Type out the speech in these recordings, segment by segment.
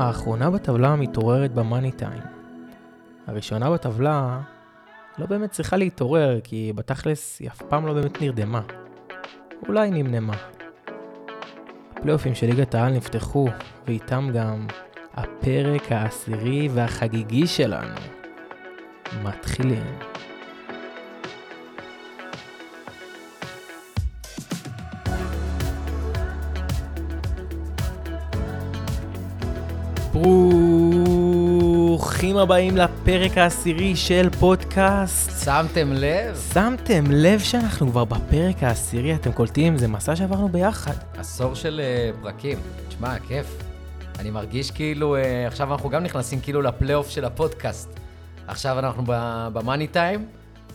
האחרונה בטבלה מתעוררת במאני טיים. הראשונה בטבלה לא באמת צריכה להתעורר, כי בתכלס היא אף פעם לא באמת נרדמה. אולי נמנמה. הפלייאופים של ליגת העל נפתחו, ואיתם גם הפרק העשירי והחגיגי שלנו. מתחילים. ברוכים הבאים לפרק העשירי של פודקאסט. שמתם לב? שמתם לב שאנחנו כבר בפרק העשירי, אתם קולטים? זה מסע שעברנו ביחד. עשור של uh, פרקים. תשמע, כיף. אני מרגיש כאילו, uh, עכשיו אנחנו גם נכנסים כאילו לפלייאוף של הפודקאסט. עכשיו אנחנו במאני טיים,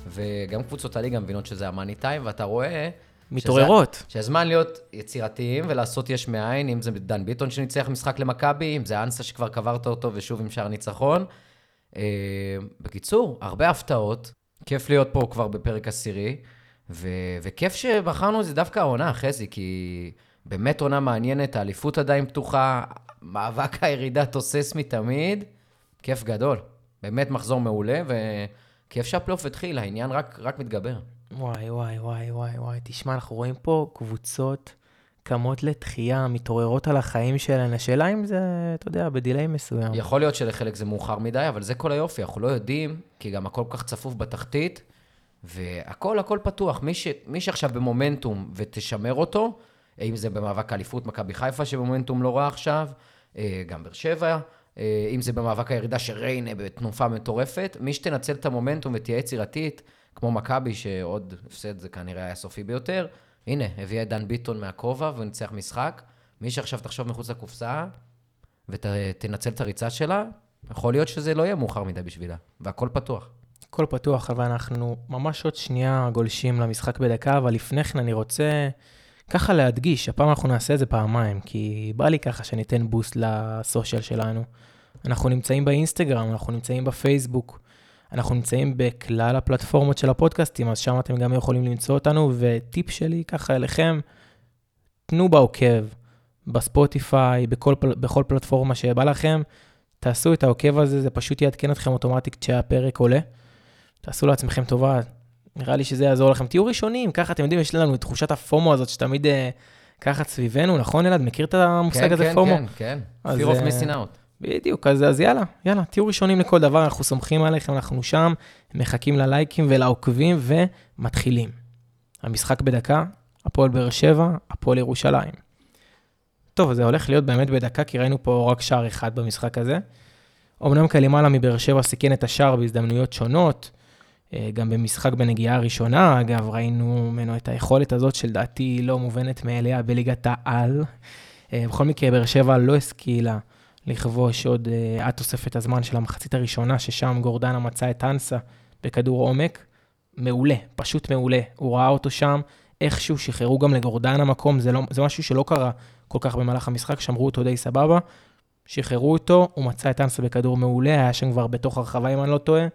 וגם קבוצות הליגה מבינות שזה המאני טיים, ואתה רואה... מתעוררות. שהזמן להיות יצירתיים ולעשות יש מאין, אם זה דן ביטון שניצח משחק למכבי, אם זה אנסה שכבר קברת אותו ושוב עם שער ניצחון. אה, בקיצור, הרבה הפתעות, כיף להיות פה כבר בפרק עשירי, ו- וכיף שבחרנו את זה דווקא העונה, חזי, כי באמת עונה מעניינת, האליפות עדיין פתוחה, מאבק הירידה תוסס מתמיד, כיף גדול. באמת מחזור מעולה, וכיף שהפלייאוף התחיל, העניין רק, רק מתגבר. וואי, וואי, וואי, וואי, וואי. תשמע, אנחנו רואים פה קבוצות קמות לתחייה, מתעוררות על החיים שלהן. השאלה אם זה, אתה יודע, בדיליי מסוים. יכול להיות שלחלק זה מאוחר מדי, אבל זה כל היופי, אנחנו לא יודעים, כי גם הכל כל כך צפוף בתחתית, והכל, הכל פתוח. מי, ש, מי שעכשיו במומנטום ותשמר אותו, אם זה במאבק האליפות, מכבי חיפה שבמומנטום לא רע עכשיו, אה, גם באר שבע, אה, אם זה במאבק הירידה של ריינה בתנופה מטורפת, מי שתנצל את המומנטום ותהיה יצירתית, כמו מכבי, שעוד הפסד זה כנראה היה סופי ביותר, הנה, הביאה את דן ביטון מהכובע וניצח משחק. מי שעכשיו תחשוב מחוץ לקופסה ותנצל את הריצה שלה, יכול להיות שזה לא יהיה מאוחר מדי בשבילה, והכל פתוח. הכל פתוח, אבל אנחנו ממש עוד שנייה גולשים למשחק בדקה, אבל לפני כן אני רוצה ככה להדגיש, הפעם אנחנו נעשה את זה פעמיים, כי בא לי ככה שניתן בוסט לסושיאל שלנו. אנחנו נמצאים באינסטגרם, אנחנו נמצאים בפייסבוק, אנחנו נמצאים בכלל הפלטפורמות של הפודקאסטים, אז שם אתם גם יכולים למצוא אותנו, וטיפ שלי ככה אליכם, תנו בעוקב, בספוטיפיי, בכל, בכל פלטפורמה שבא לכם, תעשו את העוקב הזה, זה פשוט יעדכן אתכם אוטומטית כשהפרק עולה. תעשו לעצמכם טובה, נראה לי שזה יעזור לכם. תהיו ראשונים, ככה אתם יודעים, יש לנו את תחושת הפומו הזאת שתמיד אה, ככה סביבנו, נכון אלעד? מכיר את המושג כן, הזה כן, פומו? כן, כן, כן. Fear of אה, missing out. בדיוק, אז, אז יאללה, יאללה, תהיו ראשונים לכל דבר, אנחנו סומכים עליכם, אנחנו שם, מחכים ללייקים ולעוקבים ומתחילים. המשחק בדקה, הפועל באר שבע, הפועל ירושלים. טוב, זה הולך להיות באמת בדקה, כי ראינו פה רק שער אחד במשחק הזה. אמנם כלימאלה מבאר שבע סיכן את השער בהזדמנויות שונות, אה, גם במשחק בנגיעה הראשונה, אגב, ראינו ממנו את היכולת הזאת, שלדעתי לא מובנת מאליה בליגת העל. אה, בכל מקרה, באר שבע לא השכילה לכבוש עוד uh, עד תוספת הזמן של המחצית הראשונה, ששם גורדנה מצא את אנסה בכדור עומק. מעולה, פשוט מעולה. הוא ראה אותו שם, איכשהו שחררו גם לגורדנה מקום, זה, לא, זה משהו שלא קרה כל כך במהלך המשחק, שמרו אותו די סבבה. שחררו אותו, הוא מצא את אנסה בכדור מעולה, היה שם כבר בתוך הרחבה אם אני לא טועה.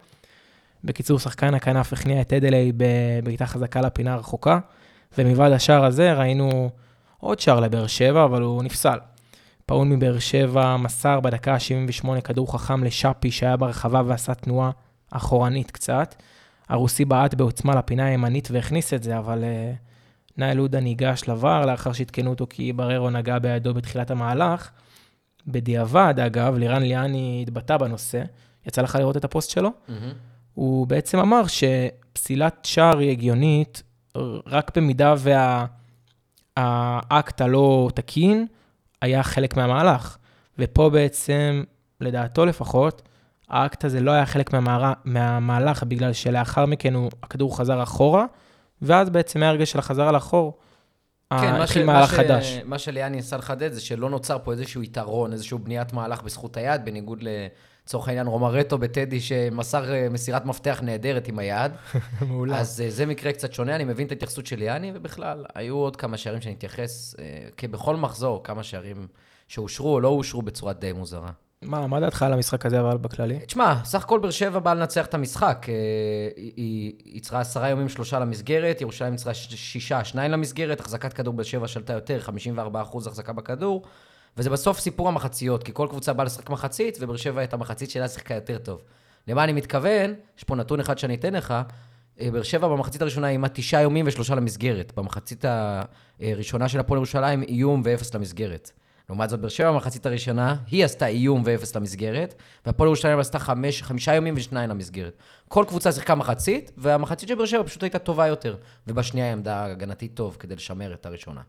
בקיצור, שחקן הכנף הכניע את אדלי בבעיטה חזקה לפינה הרחוקה, ומלבד השער הזה ראינו עוד שער לבאר שבע, אבל הוא נפסל. פאון מבאר שבע מסר בדקה ה-78 כדור חכם לשאפי שהיה ברחבה ועשה תנועה אחורנית קצת. הרוסי בעט בעוצמה לפינה הימנית והכניס את זה, אבל uh, נאי לודה ניגש לבר לאחר שעדכנו אותו כי בררו נגע בידו בתחילת המהלך. בדיעבד, אגב, לירן ליאני התבטא בנושא, יצא לך לראות את הפוסט שלו? Mm-hmm. הוא בעצם אמר שפסילת שער היא הגיונית רק במידה והאקט וה... הלא תקין, היה חלק מהמהלך. ופה בעצם, לדעתו לפחות, האקט הזה לא היה חלק מהמה... מהמהלך, בגלל שלאחר מכן הוא, הכדור חזר אחורה, ואז בעצם מהרגע של החזרה לאחור, כן, התחיל מהלך חדש. מה שליאני ניסה לחדד זה שלא נוצר פה איזשהו יתרון, איזשהו בניית מהלך בזכות היד, בניגוד לצורך העניין רומרטו בטדי, שמסר אה, מסירת מפתח נהדרת עם היד. מעולה. אז אה, זה מקרה קצת שונה, אני מבין את ההתייחסות של ליאני, ובכלל, היו עוד כמה שערים שאני אתייחס, אה, כי בכל מחזור, כמה שערים שאושרו או לא אושרו בצורה די מוזרה. מה, מה דעתך על המשחק הזה, אבל בכללי? תשמע, סך הכל באר שבע באה לנצח את המשחק. היא יצרה עשרה יומים, שלושה למסגרת, ירושלים יצרה שישה, שניים למסגרת, החזקת כדור באר שבע שלטה יותר, 54% החזקה בכדור. וזה בסוף סיפור המחציות, כי כל קבוצה באה לשחק מחצית, ובאר שבע את המחצית שלה שיחקה יותר טוב. למה אני מתכוון? יש פה נתון אחד שאני אתן לך. אה, באר שבע במחצית הראשונה אימה תשעה איומים ושלושה למסגרת. במחצית הראשונה של הפועל ירושלים, איום ואפס למסגרת. לעומת זאת, באר שבע במחצית הראשונה, היא עשתה איום ואפס למסגרת, והפועל ירושלים עשתה חמש, חמישה איומים ושניים למסגרת. כל קבוצה שיחקה מחצית, והמחצית של באר שבע פשוט הייתה טובה יותר. ובשנייה היא עמדה הגנתית טוב כדי לשמר את הראשונה.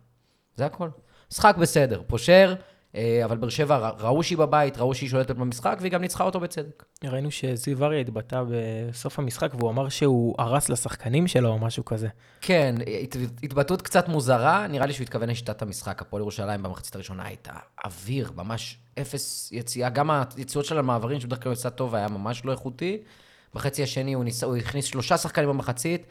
זה הכל. משחק בסדר, פושר, אה, אבל באר שבע ראו שהיא בבית, ראו שהיא שולטת במשחק, והיא גם ניצחה אותו בצדק. ראינו שזיו אריה התבטא בסוף המשחק, והוא אמר שהוא הרס לשחקנים שלו או משהו כזה. כן, הת, התבטאות קצת מוזרה, נראה לי שהוא התכוון לשיטת המשחק. הפועל ירושלים במחצית הראשונה הייתה אוויר, ממש אפס יציאה. גם היציאות של המעברים, שבדרך כלל עשה טוב, היה ממש לא איכותי. בחצי השני הוא, ניס, הוא הכניס שלושה שחקנים במחצית,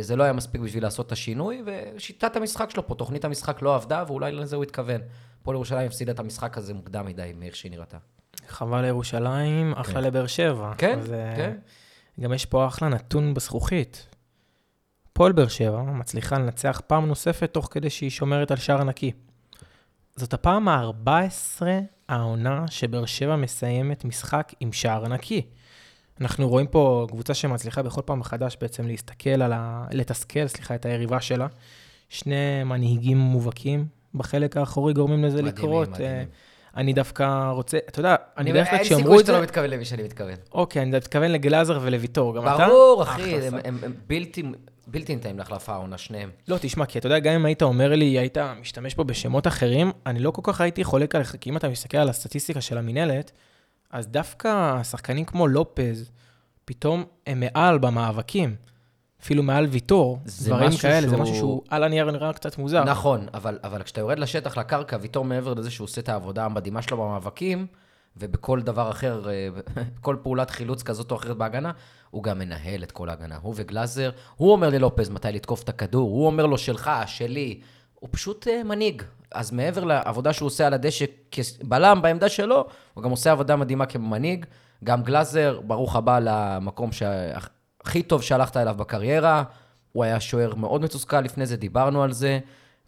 זה לא היה מספיק בשביל לעשות את השינוי, ושיטת המשחק שלו פה, תוכנית המשחק לא עבדה, ואולי לזה הוא התכוון. הפועל ירושלים הפסידה את המשחק הזה מוקדם מדי, מאיך שהיא נראתה. חבל לירושלים, אחלה כן. לבאר שבע. כן, אז, אה, כן. גם יש פה אחלה נתון בזכוכית. הפועל באר שבע מצליחה לנצח פעם נוספת תוך כדי שהיא שומרת על שער נקי. זאת הפעם ה-14 העונה שבאר שבע מסיימת משחק עם שער נקי. אנחנו רואים פה קבוצה שמצליחה בכל פעם מחדש בעצם להסתכל על ה... לתסכל, סליחה, את היריבה שלה. שני מנהיגים מובהקים, בחלק האחורי גורמים לזה מדהימים, לקרות. מדהימים. אה, אני דווקא רוצה, אתה יודע, אני בדרך כלל אין כשאמרו סיכוי את זה... שאתה לא מתכוון למי שאני מתכוון. אוקיי, אני מתכוון לגלאזר ולוויטור, גם אתה? ברור, אחי, הם-. הם הם בלתי... בלתי נתאים להחלפה העונה, שניהם. לא, תשמע, כי אתה יודע, גם אם היית אומר לי, היית משתמש פה בשמות אחרים, אני לא כל כך הייתי חולק עליך, כי אם אתה מסתכל על הסטטיסטיקה של המינהלת, אז דווקא שחקנים כמו לופז, פתאום הם מעל במאבקים. אפילו מעל ויטור, זה דברים כאלה, זה שהוא- משהו שהוא על הנייר נראה קצת מוזר. נכון, אבל, אבל כשאתה יורד לשטח, לקרקע, ויתור מעבר לזה שהוא עושה את העבודה המדהימה שלו במאבקים, ובכל דבר אחר, אה, כל פעולת חילוץ כזאת או אחרת בהגנה, הוא גם מנהל את כל ההגנה. הוא וגלאזר, הוא אומר ללופז מתי לתקוף את הכדור, הוא אומר לו שלך, שלי, הוא פשוט אה, מנהיג. אז מעבר לעבודה שהוא עושה על הדשא כבלם בעמדה שלו, הוא גם עושה עבודה מדהימה כמנהיג. גם גלאזר, ברוך הבא למקום שהכי טוב שהלכת אליו בקריירה. הוא היה שוער מאוד מתוסכל לפני זה, דיברנו על זה.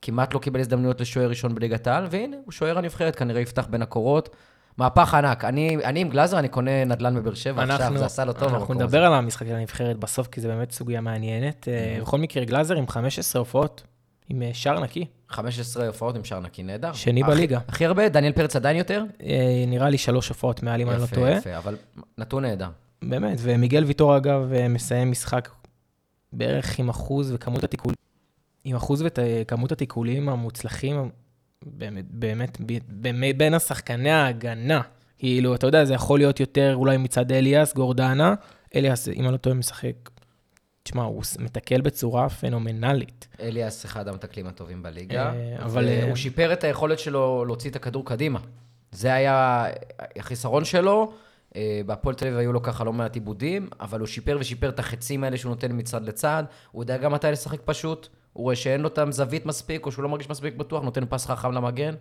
כמעט לא קיבל הזדמנויות לשוער ראשון בליגת העל, והנה, הוא שוער הנבחרת, כנראה יפתח בין הקורות. מהפך ענק. אני, אני עם גלאזר, אני קונה נדל"ן בבאר שבע עכשיו, זה עשה לו טוב אנחנו נדבר הזה. על המשחק של הנבחרת בסוף, כי זו באמת סוגיה מעניינת. אה, בכל מקרה, גלאזר עם 15 הופעות, עם אה, שער נקי, 15 הופעות עם שער נקי נהדר. שני הכי- בליגה. הכי הרבה, דניאל פרץ עדיין יותר? אה, נראה לי שלוש הופעות מעל, אם אני לא יפה, טועה. יפה, אבל נתון נהדר. באמת, ומיגל ויטור, אגב, אה, מסיים משחק בערך עם אחוז וכמות התיקול... עם אחוז וכמות התיקולים המוצלחים, באמת, באמת, בין השחקני ההגנה. כאילו, אתה יודע, זה יכול להיות יותר אולי מצד אליאס, גורדנה. אליאס, אם אני לא טועה, משחק... תשמע, הוא מתקל בצורה פנומנלית. אליאס אחד המתקלים הטובים בליגה, אה, אבל, אבל אה, הוא שיפר את היכולת שלו להוציא את הכדור קדימה. זה היה החיסרון שלו. אה, בהפועל תל אביב היו לו ככה לא מעט עיבודים, אבל הוא שיפר ושיפר את החצים האלה שהוא נותן מצד לצד. הוא יודע גם מתי לשחק פשוט. הוא רואה שאין לו את הזווית מספיק, או שהוא לא מרגיש מספיק בטוח, נותן פס חכם למגן.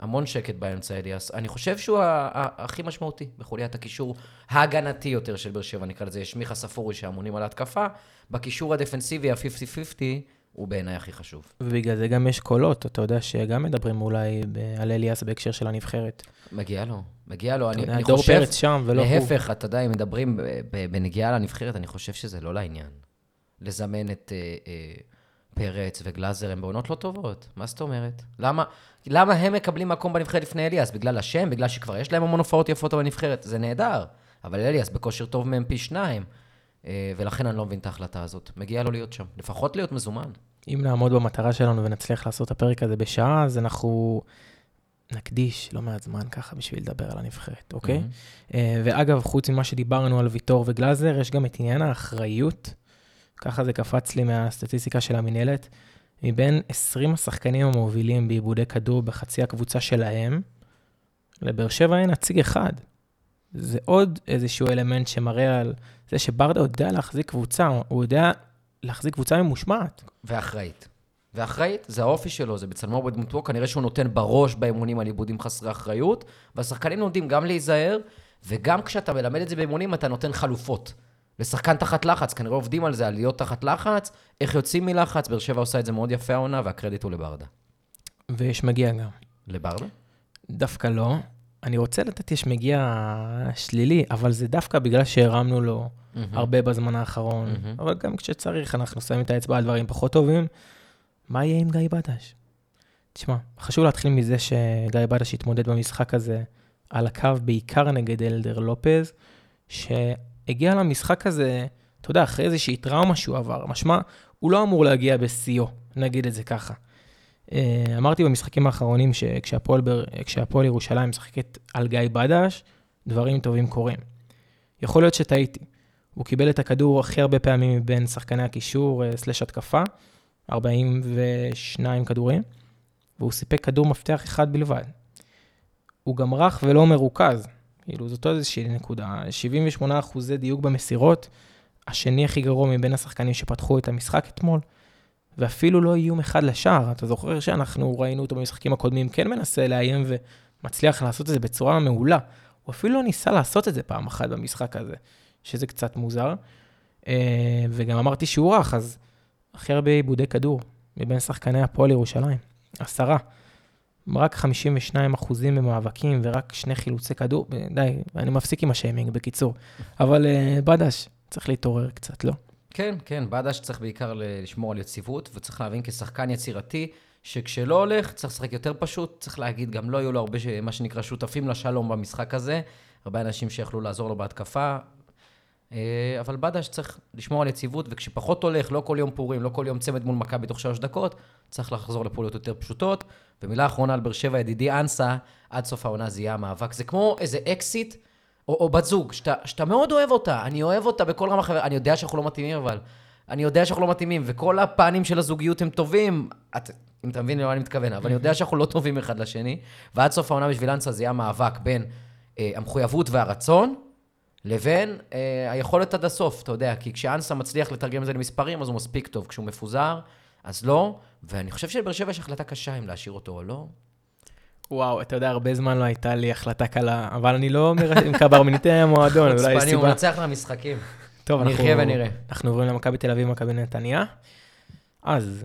המון שקט באמצע אליאס. אני חושב שהוא הכי משמעותי בחוליית הקישור ההגנתי יותר של באר שבע, נקרא לזה. יש מיכה ספורי שאמונים על ההתקפה. בקישור הדפנסיבי, ה-50-50, הוא בעיניי הכי חשוב. ובגלל זה גם יש קולות, אתה יודע, שגם מדברים אולי על אליאס בהקשר של הנבחרת. מגיע לו, מגיע לו. אני, יודע, אני דור חושב, פרץ שם ולא הוא. להפך, אתה יודע, אם מדברים בנגיעה לנבחרת, אני חושב שזה לא לעניין. לזמן את אה, אה, פרץ וגלאזר, הם בעונות לא טובות. מה זאת אומרת? למה, למה הם מקבלים מקום בנבחרת לפני אליאס? בגלל השם? בגלל שכבר יש להם המון הופעות יפות בנבחרת? זה נהדר. אבל אליאס בכושר טוב מהם פי שניים. אה, ולכן אני לא מבין את ההחלטה הזאת. מגיע לו להיות שם. לפחות להיות מזומן. אם נעמוד במטרה שלנו ונצליח לעשות את הפרק הזה בשעה, אז אנחנו נקדיש לא מעט זמן ככה בשביל לדבר על הנבחרת, אוקיי? אה, ואגב, חוץ ממה שדיברנו על ויטור וגלאזר, יש גם את עניין האחריות. ככה זה קפץ לי מהסטטיסטיקה של המינהלת. מבין 20 השחקנים המובילים בעיבודי כדור בחצי הקבוצה שלהם, לבאר שבע אין נציג אחד. זה עוד איזשהו אלמנט שמראה על זה שברדה יודע להחזיק קבוצה, הוא יודע להחזיק קבוצה ממושמעת. ואחראית. ואחראית, זה האופי שלו, זה בצלמו ובדמותו, כנראה שהוא נותן בראש באימונים על עיבודים חסרי אחריות, והשחקנים לומדים גם להיזהר, וגם כשאתה מלמד את זה באימונים, אתה נותן חלופות. לשחקן תחת לחץ, כנראה עובדים על זה, על להיות תחת לחץ, איך יוצאים מלחץ, באר שבע עושה את זה מאוד יפה העונה, והקרדיט הוא לברדה. ויש מגיע גם. לברדה? דווקא לא. אני רוצה לתת יש מגיע שלילי, אבל זה דווקא בגלל שהרמנו לו מהמם. הרבה בזמן האחרון, מהמם. אבל גם כשצריך אנחנו שמים את האצבע על דברים פחות טובים. מה יהיה עם גיא בדש? תשמע, חשוב להתחיל מזה שגיא בדש התמודד במשחק הזה על הקו בעיקר נגד אלדר לופז, שהגיע למשחק הזה, אתה יודע, אחרי איזושהי טראומה שהוא עבר. משמע, הוא לא אמור להגיע בשיאו, נגיד את זה ככה. אה, אמרתי במשחקים האחרונים שכשהפועל ירושלים משחקת על גיא בדש, דברים טובים קורים. יכול להיות שטעיתי. הוא קיבל את הכדור הכי הרבה פעמים מבין שחקני הקישור אה, סלש התקפה, 42 כדורים, והוא סיפק כדור מפתח אחד בלבד. הוא גם רך ולא מרוכז, כאילו זאת איזושהי נקודה. 78 אחוזי דיוק במסירות, השני הכי גרוע מבין השחקנים שפתחו את המשחק אתמול, ואפילו לא איום אחד לשער. אתה זוכר שאנחנו ראינו אותו במשחקים הקודמים, כן מנסה לאיים ומצליח לעשות את זה בצורה מעולה. הוא אפילו לא ניסה לעשות את זה פעם אחת במשחק הזה, שזה קצת מוזר. אה, וגם אמרתי שהוא רך, אז הכי הרבה עיבודי כדור מבין שחקני הפועל ירושלים, עשרה. רק 52 אחוזים במאבקים ורק שני חילוצי כדור, די, אני מפסיק עם השיימינג, בקיצור. אבל אה, בדש, צריך להתעורר קצת, לא? כן, כן, בדש צריך בעיקר לשמור על יציבות, וצריך להבין כשחקן יצירתי, שכשלא הולך, צריך לשחק יותר פשוט, צריך להגיד, גם לא היו לו הרבה, מה שנקרא, שותפים לשלום במשחק הזה, הרבה אנשים שיכלו לעזור לו בהתקפה, אבל בדש צריך לשמור על יציבות, וכשפחות הולך, לא כל יום פורים, לא כל יום צמד מול מכבי תוך שלוש דקות, צריך לחזור לפעולות יותר פשוטות. ומילה אחרונה על באר שבע, ידידי אנסה, עד סוף העונה זה יהיה המאבק. זה כמו איזה אקסית, או, או בת זוג, שאתה, שאתה מאוד אוהב אותה, אני אוהב אותה בכל רמה חבר, אני יודע שאנחנו לא מתאימים, אבל אני יודע שאנחנו לא מתאימים, וכל הפנים של הזוגיות הם טובים, את, אם אתה מבין למה אני מתכוון, אבל אני יודע שאנחנו לא טובים אחד לשני, ועד סוף העונה בשביל אנסה זה יהיה המאבק בין אה, המחויבות והרצון, לבין אה, היכולת עד הסוף, אתה יודע, כי כשאנסה מצליח לתרגם את זה למספרים, אז הוא מספיק טוב. כשהוא מפוזר, אז לא, ואני חושב שלבאר שבע יש החלטה קשה אם להשאיר אותו או לא. וואו, אתה יודע, הרבה זמן לא הייתה לי החלטה קלה, אבל אני לא אומר עם קברניטי המועדון, אולי יש חוצפני, הוא סיבה. מנצח למשחקים. טוב, אנחנו... נחיה ונראה. אנחנו עוברים למכבי תל אביב ומכבי נתניה. אז,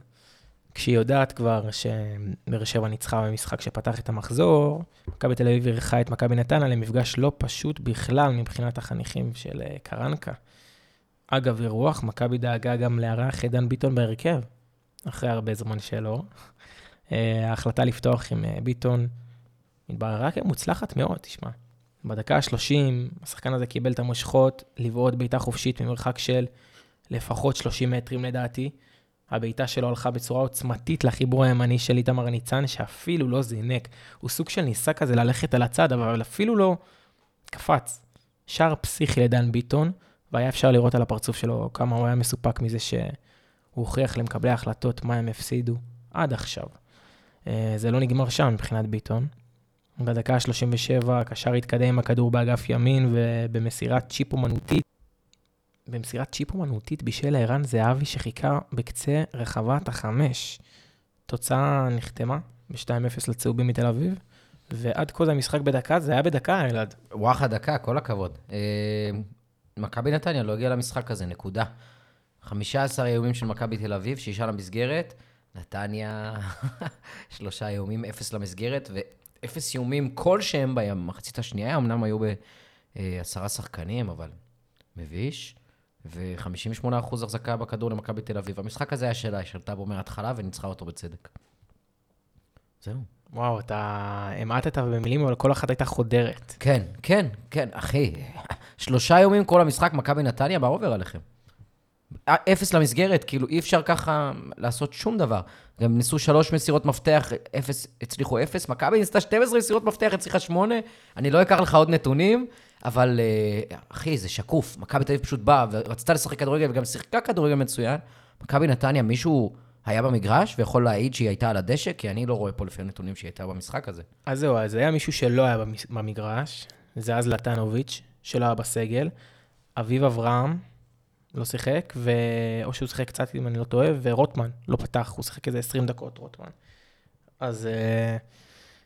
כשהיא יודעת כבר שבאר שבע ניצחה במשחק שפתח את המחזור, מכבי תל אביב אירחה את מכבי נתניה למפגש לא פשוט בכלל מבחינת החניכים של אה, קרנקה. אגב, אירוח, מכבי דאגה גם לארח את דן ביטון בהרכב, אחרי הרבה זמן שלא. אה, ההחלטה לפתוח עם אה, ביטון התבררה כמוצלחת מאוד, תשמע. בדקה ה-30, השחקן הזה קיבל את המושכות, לבעוט בעיטה חופשית ממרחק של לפחות 30 מטרים לדעתי. הבעיטה שלו הלכה בצורה עוצמתית לחיבור הימני של איתמר ניצן, שאפילו לא זינק. הוא סוג של ניסה כזה ללכת על הצד, אבל אפילו לא קפץ. שער פסיכי לדן ביטון, והיה אפשר לראות על הפרצוף שלו כמה הוא היה מסופק מזה שהוא הוכיח למקבלי ההחלטות מה הם הפסידו עד עכשיו. אה, זה לא נגמר שם מבחינת ביטון. בדקה ה-37 הקשר התקדם עם הכדור באגף ימין ובמסירת צ'יפ אומנותית. במסירת צ'יפ אומנותית בישל ערן זהבי שחיכה בקצה רחבת החמש. תוצאה נחתמה ב-2-0 לצהובים מתל אביב, ועד כה זה המשחק בדקה, זה היה בדקה, אלעד. וואחה דקה, כל הכבוד. אה, מכבי נתניה לא הגיעה למשחק הזה, נקודה. 15 איומים של מכבי תל אביב, שישה למסגרת. נתניה, שלושה איומים, אפס למסגרת, ואפס איומים כלשהם במחצית השנייה. אמנם היו בעשרה שחקנים, אבל מביש. ו-58% החזקה בכדור למכבי תל אביב. המשחק הזה היה שלה, היא שלטה בו מההתחלה וניצחה אותו בצדק. זהו. וואו, אתה המעטת במילים, אבל כל אחת הייתה חודרת. כן, כן, כן, אחי. שלושה יומים כל המשחק, מכבי נתניה, מה עובר עליכם? אפס למסגרת, כאילו אי אפשר ככה לעשות שום דבר. גם ניסו שלוש מסירות מפתח, אפס, הצליחו אפס. מכבי ניסתה 12 מסירות מפתח, הצליחה שמונה. אני לא אקח לך עוד נתונים, אבל אה, אחי, זה שקוף. מכבי תל אביב פשוט באה ורצתה לשחק כדורגל וגם שיחקה כדורגל מצוין. מכבי נתניה, מישהו היה במגרש ויכול להעיד שהיא הייתה על הדשא? כי אני לא רואה פה לפי הנתונים שהיא הייתה במשחק הזה. אז זהו, אז היה מישהו שלא היה במגרש, זה אז לטנוביץ', שלא היה בסגל. אביב אברהם לא שיחק, ו... או שהוא שיחק קצת, אם אני לא טועה, ורוטמן לא פתח, הוא שיחק איזה 20 דקות, רוטמן. אז אה,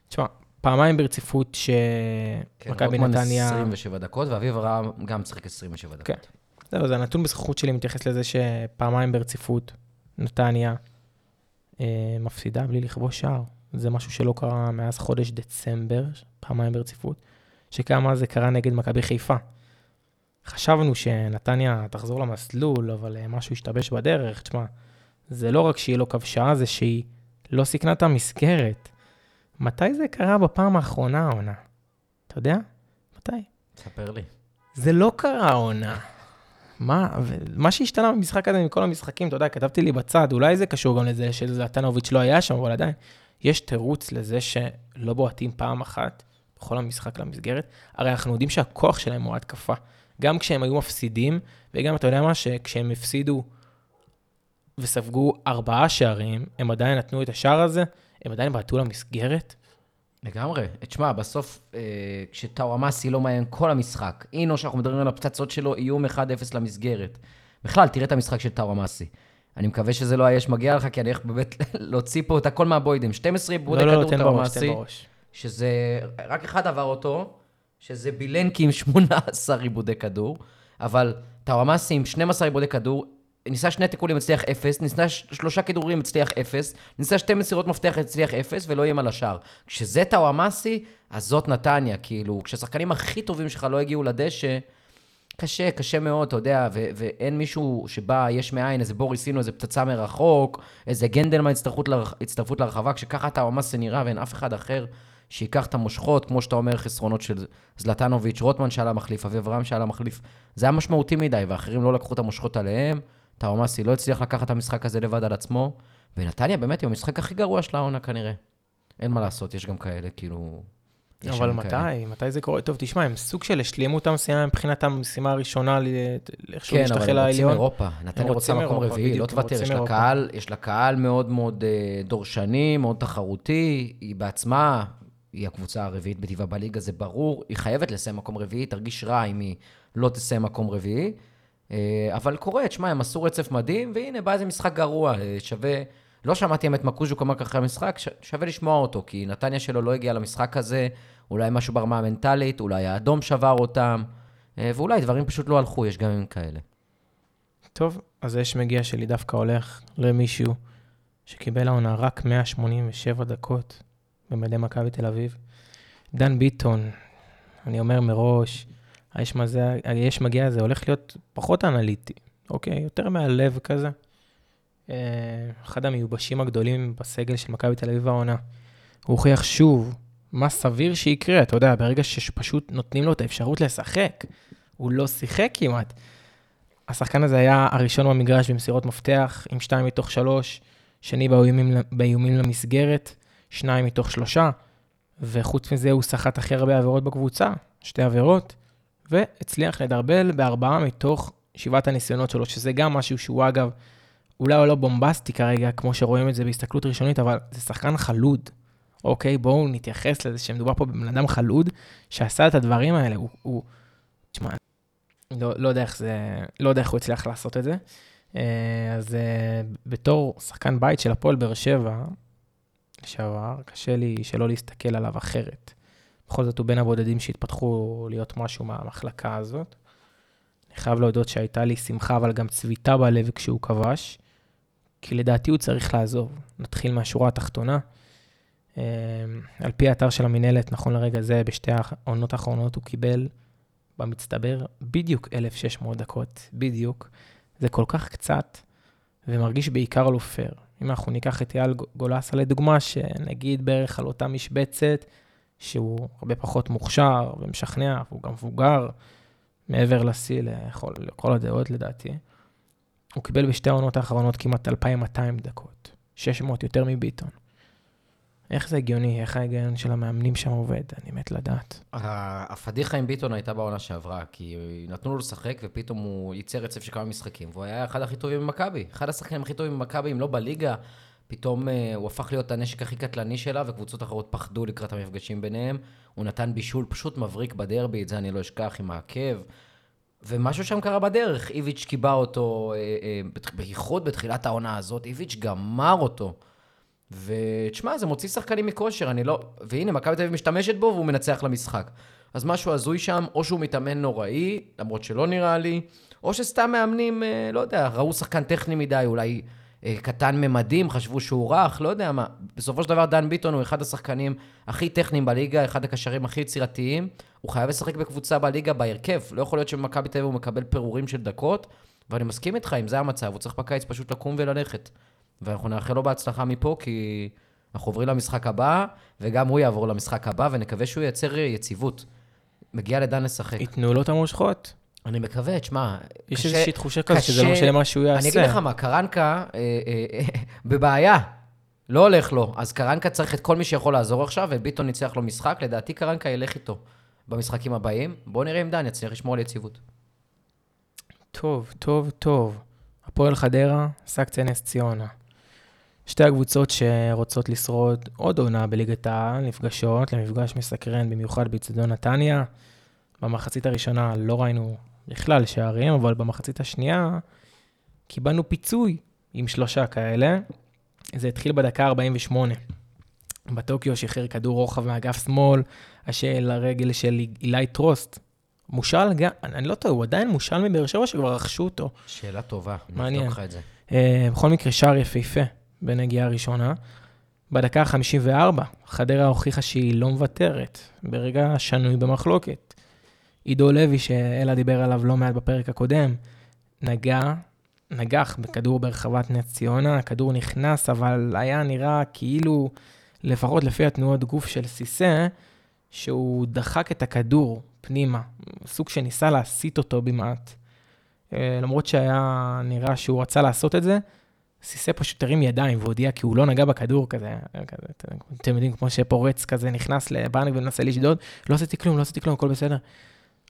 תשמע, פעמיים ברציפות שמכבי כן, רוטמן נתניה... 27 דקות, ואביב אברהם גם צריך 27 דקות. כן. זהו, זה הנתון בזכות שלי מתייחס לזה שפעמיים ברציפות נתניה אה, מפסידה בלי לכבוש שער. זה משהו שלא קרה מאז חודש דצמבר, פעמיים ברציפות, שכמה זה קרה נגד מכבי חיפה. חשבנו שנתניה תחזור למסלול, אבל אה, משהו השתבש בדרך. תשמע, זה לא רק שהיא לא כבשה, זה שהיא לא סיכנה את המסגרת. מתי זה קרה בפעם האחרונה העונה? אתה יודע? מתי? תספר לי. זה לא קרה העונה. מה, מה שהשתנה במשחק הזה מכל המשחקים, אתה יודע, כתבתי לי בצד, אולי זה קשור גם לזה שזלטנוביץ' לא היה שם, אבל עדיין, יש תירוץ לזה שלא בועטים פעם אחת בכל המשחק למסגרת. הרי אנחנו יודעים שהכוח שלהם הוא התקפה. גם כשהם היו מפסידים, וגם, אתה יודע מה, שכשהם הפסידו וספגו ארבעה שערים, הם עדיין נתנו את השער הזה, הם עדיין בעטו למסגרת. לגמרי. תשמע, בסוף, אה, כשטאוואמאסי לא מעניין כל המשחק, אינו, שאנחנו מדברים על הפצצות שלו, איום 1-0 למסגרת. בכלל, תראה את המשחק של טאוואמאסי. אני מקווה שזה לא היה שמגיע לך, כי אני הולך באמת להוציא פה את הכל מהבוידם. 12 עיבודי לא, לא, כדור תן בראש, טאוואמאסי, תן בראש. שזה, רק אחד עבר אותו, שזה בילנקי עם 18 עיבודי כדור, אבל טאוואמאסי עם 12 עיבודי כדור, ניסה שני תיקולים, הצליח אפס, ניסה שלושה כדורים, הצליח אפס, ניסה שתי מסירות מפתח, הצליח אפס, ולא איים על השער. כשזה טאוואמאסי, אז זאת נתניה, כאילו, כשהשחקנים הכי טובים שלך לא הגיעו לדשא, קשה, קשה מאוד, אתה יודע, ו- ואין מישהו שבא יש מאין, איזה בוריס אינו, איזה פצצה מרחוק, איזה גנדלמן הצטרפות, לרח- הצטרפות לרחבה, כשככה טאוואמאסי נראה ואין אף אחד אחר שייקח את המושכות, כמו שאתה אומר, חסרונות של זלטנוביץ', רוטמן שעלה מחליף, אביב רם שעלה מחליף, זה היה משמעותי מדי, ואחרים לא לקחו את המושכות עליהם. טאומאסי לא הצליח לקחת את המשחק הזה לבד על עצמו, ונתניה באמת היא המשחק הכי גרוע של העונה כנראה. אין מה לעשות, יש גם כאלה, כאילו... אבל מתי? כאלה. מתי זה קורה? טוב, תשמע, הם סוג של השלימו את המשימה מבחינת המשימה הראשונה, איכשהו כן, אבל להשתחל הם רוצים לעליון. אירופה. נתניה רוצה מקום אירופה, רביעי, לא בדיוק, תוותר, יש לה. קהל, יש לה קהל מאוד מאוד אה, דורשני, מאוד תחרותי, היא בעצמה, היא הקבוצה הרביעית בטבעה בליגה, זה ברור, היא חייבת לסיים מקום רביעי, תרגיש רע אם היא לא תסיים מקום רביעי. אה, אבל קורה, תשמע, הם עשו רצף מדהים, והנה, בא איזה משחק גרוע, אה, שווה... לא שמעתי אמת מקוז'וק אמר ככה המשחק, שווה לשמוע אותו, כי נתניה שלו לא הגיע למשחק הזה, אולי משהו ברמה המנטלית, אולי האדום שבר אותם, אה, ואולי דברים פשוט לא הלכו, יש גם ימים כאלה. טוב, אז האש מגיע שלי דווקא הולך למישהו שקיבל העונה רק 187 דקות במדי מכבי תל אביב. דן ביטון, אני אומר מראש, האש, מזה, האש מגיע הזה הולך להיות פחות אנליטי, אוקיי? יותר מהלב כזה. אה, אחד המיובשים הגדולים בסגל של מכבי תל אביב העונה. הוא הוכיח שוב מה סביר שיקרה, אתה יודע, ברגע שפשוט נותנים לו את האפשרות לשחק. הוא לא שיחק כמעט. השחקן הזה היה הראשון במגרש במסירות מפתח, עם שתיים מתוך שלוש, שני באיומים, באיומים למסגרת, שניים מתוך שלושה, וחוץ מזה הוא סחט הכי הרבה עבירות בקבוצה, שתי עבירות, והצליח לדרבל בארבעה מתוך שבעת הניסיונות שלו, שזה גם משהו שהוא אגב, אולי הוא לא בומבסטי כרגע, כמו שרואים את זה בהסתכלות ראשונית, אבל זה שחקן חלוד. אוקיי, בואו נתייחס לזה שמדובר פה בבן אדם חלוד, שעשה את הדברים האלה. הוא, הוא תשמע, לא, לא יודע איך זה, לא יודע איך הוא הצליח לעשות את זה. אה, אז אה, בתור שחקן בית של הפועל באר שבע, לשעבר, קשה לי שלא להסתכל עליו אחרת. בכל זאת הוא בין הבודדים שהתפתחו להיות משהו מהמחלקה הזאת. אני חייב להודות שהייתה לי שמחה, אבל גם צביטה בלב כשהוא כבש, כי לדעתי הוא צריך לעזוב. נתחיל מהשורה התחתונה. אה, על פי האתר של המינהלת, נכון לרגע זה, בשתי העונות האחרונות הוא קיבל במצטבר בדיוק 1,600 דקות, בדיוק. זה כל כך קצת, ומרגיש בעיקר לא פייר. אם אנחנו ניקח את אייל גולסה לדוגמה, שנגיד בערך על אותה משבצת, שהוא הרבה פחות מוכשר ומשכנע, והוא גם מבוגר, מעבר לשיא לכל, לכל הדעות לדעתי. הוא קיבל בשתי העונות האחרונות כמעט 2,200 דקות, 600 יותר מביטון. איך זה הגיוני? איך ההיגיון של המאמנים שם עובד? אני מת לדעת. הפדיחה עם ביטון הייתה בעונה שעברה, כי נתנו לו לשחק ופתאום הוא ייצר רצף של כמה משחקים, והוא היה אחד הכי טובים במכבי. אחד השחקנים הכי טובים במכבי, אם לא בליגה, פתאום אה, הוא הפך להיות הנשק הכי קטלני שלה, וקבוצות אחרות פחדו לקראת המפגשים ביניהם. הוא נתן בישול פשוט מבריק בדרבי, את זה אני לא אשכח, עם העקב. ומשהו שם קרה בדרך, איביץ' קיבע אותו, אה, אה, בייחוד בתחילת העונה הזאת, איביץ' גמר אותו. ותשמע, זה מוציא שחקנים מכושר, אני לא... והנה, מכבי תל אביב משתמשת בו והוא מנצח למשחק. אז משהו הזוי שם, או שהוא מתאמן נוראי, למרות שלא נראה לי, או שסתם מאמנים, אה, לא יודע, ראו שחקן טכני מדי, אולי אה, קטן ממדים, חשבו שהוא רך, לא יודע מה. בסופו של דבר, דן ביטון הוא אחד השחקנים הכי טכניים בליגה, אחד הקשרים הכי יצירתיים. הוא חייב לשחק בקבוצה בליגה בהרכב. לא יכול להיות שבמכבי תל אביב הוא מקבל פירורים של דקות, ואני מסכים איתך, אם זה המצב, הוא צריך בקיץ פשוט לקום וללכת. ואנחנו נאחל לו בהצלחה מפה, כי אנחנו עוברים למשחק הבא, וגם הוא יעבור למשחק הבא, ונקווה שהוא ייצר יציבות. מגיע לדן לשחק. ייתנו לו את המושכות. אני מקווה, תשמע, יש קשה- איזושהי תחושה כזאת שזה לא משנה מה שהוא יעשה. אני אגיד לך מה, קרנקה אה, אה, אה, בבעיה. לא הולך לו. אז קרנקה צריך את כל מי שיכול לעזור עכשיו, וביטון ניצח לו משחק. לדעתי קרנקה ילך איתו במשחקים הבאים. בואו נראה אם דן יצליח לשמור על יציבות. טוב, טוב, טוב. הפועל חדרה, סקציה נס ציונה. שתי הקבוצות שרוצות לשרוד עוד עונה בליגת העל נפגשות למפגש מסקרן במיוחד באצטדיון נתניה. במחצית הראשונה לא ראינו בכלל שערים, אבל במחצית השנייה קיבלנו פיצוי עם שלושה כאלה. זה התחיל בדקה 48. בטוקיו שחרר כדור רוחב מאגף שמאל, אשר לרגל של אילי טרוסט. מושל, גם- אני לא טועה, הוא עדיין מושל מבאר שבע שכבר רכשו אותו. שאלה טובה. מעניין. נבדוק לך את זה. אה, בכל מקרה, שער יפהפה בנגיעה הראשונה. בדקה ה-54, חדרה הוכיחה שהיא לא מוותרת, ברגע שנוי במחלוקת. עידו לוי, שאלה דיבר עליו לא מעט בפרק הקודם, נגע, נגח בכדור ברחבת נס ציונה, הכדור נכנס, אבל היה נראה כאילו, לפחות לפי התנועות גוף של סיסא, שהוא דחק את הכדור פנימה, סוג שניסה להסיט אותו במעט. אה, למרות שהיה נראה שהוא רצה לעשות את זה, סיסא פשוט הרים ידיים והודיע כי הוא לא נגע בכדור כזה, כזה אתם- יודעים, כמו שפורץ כזה נכנס לבנק ומנסה לשדוד, לא עשיתי כלום, לא עשיתי כלום, הכל בסדר.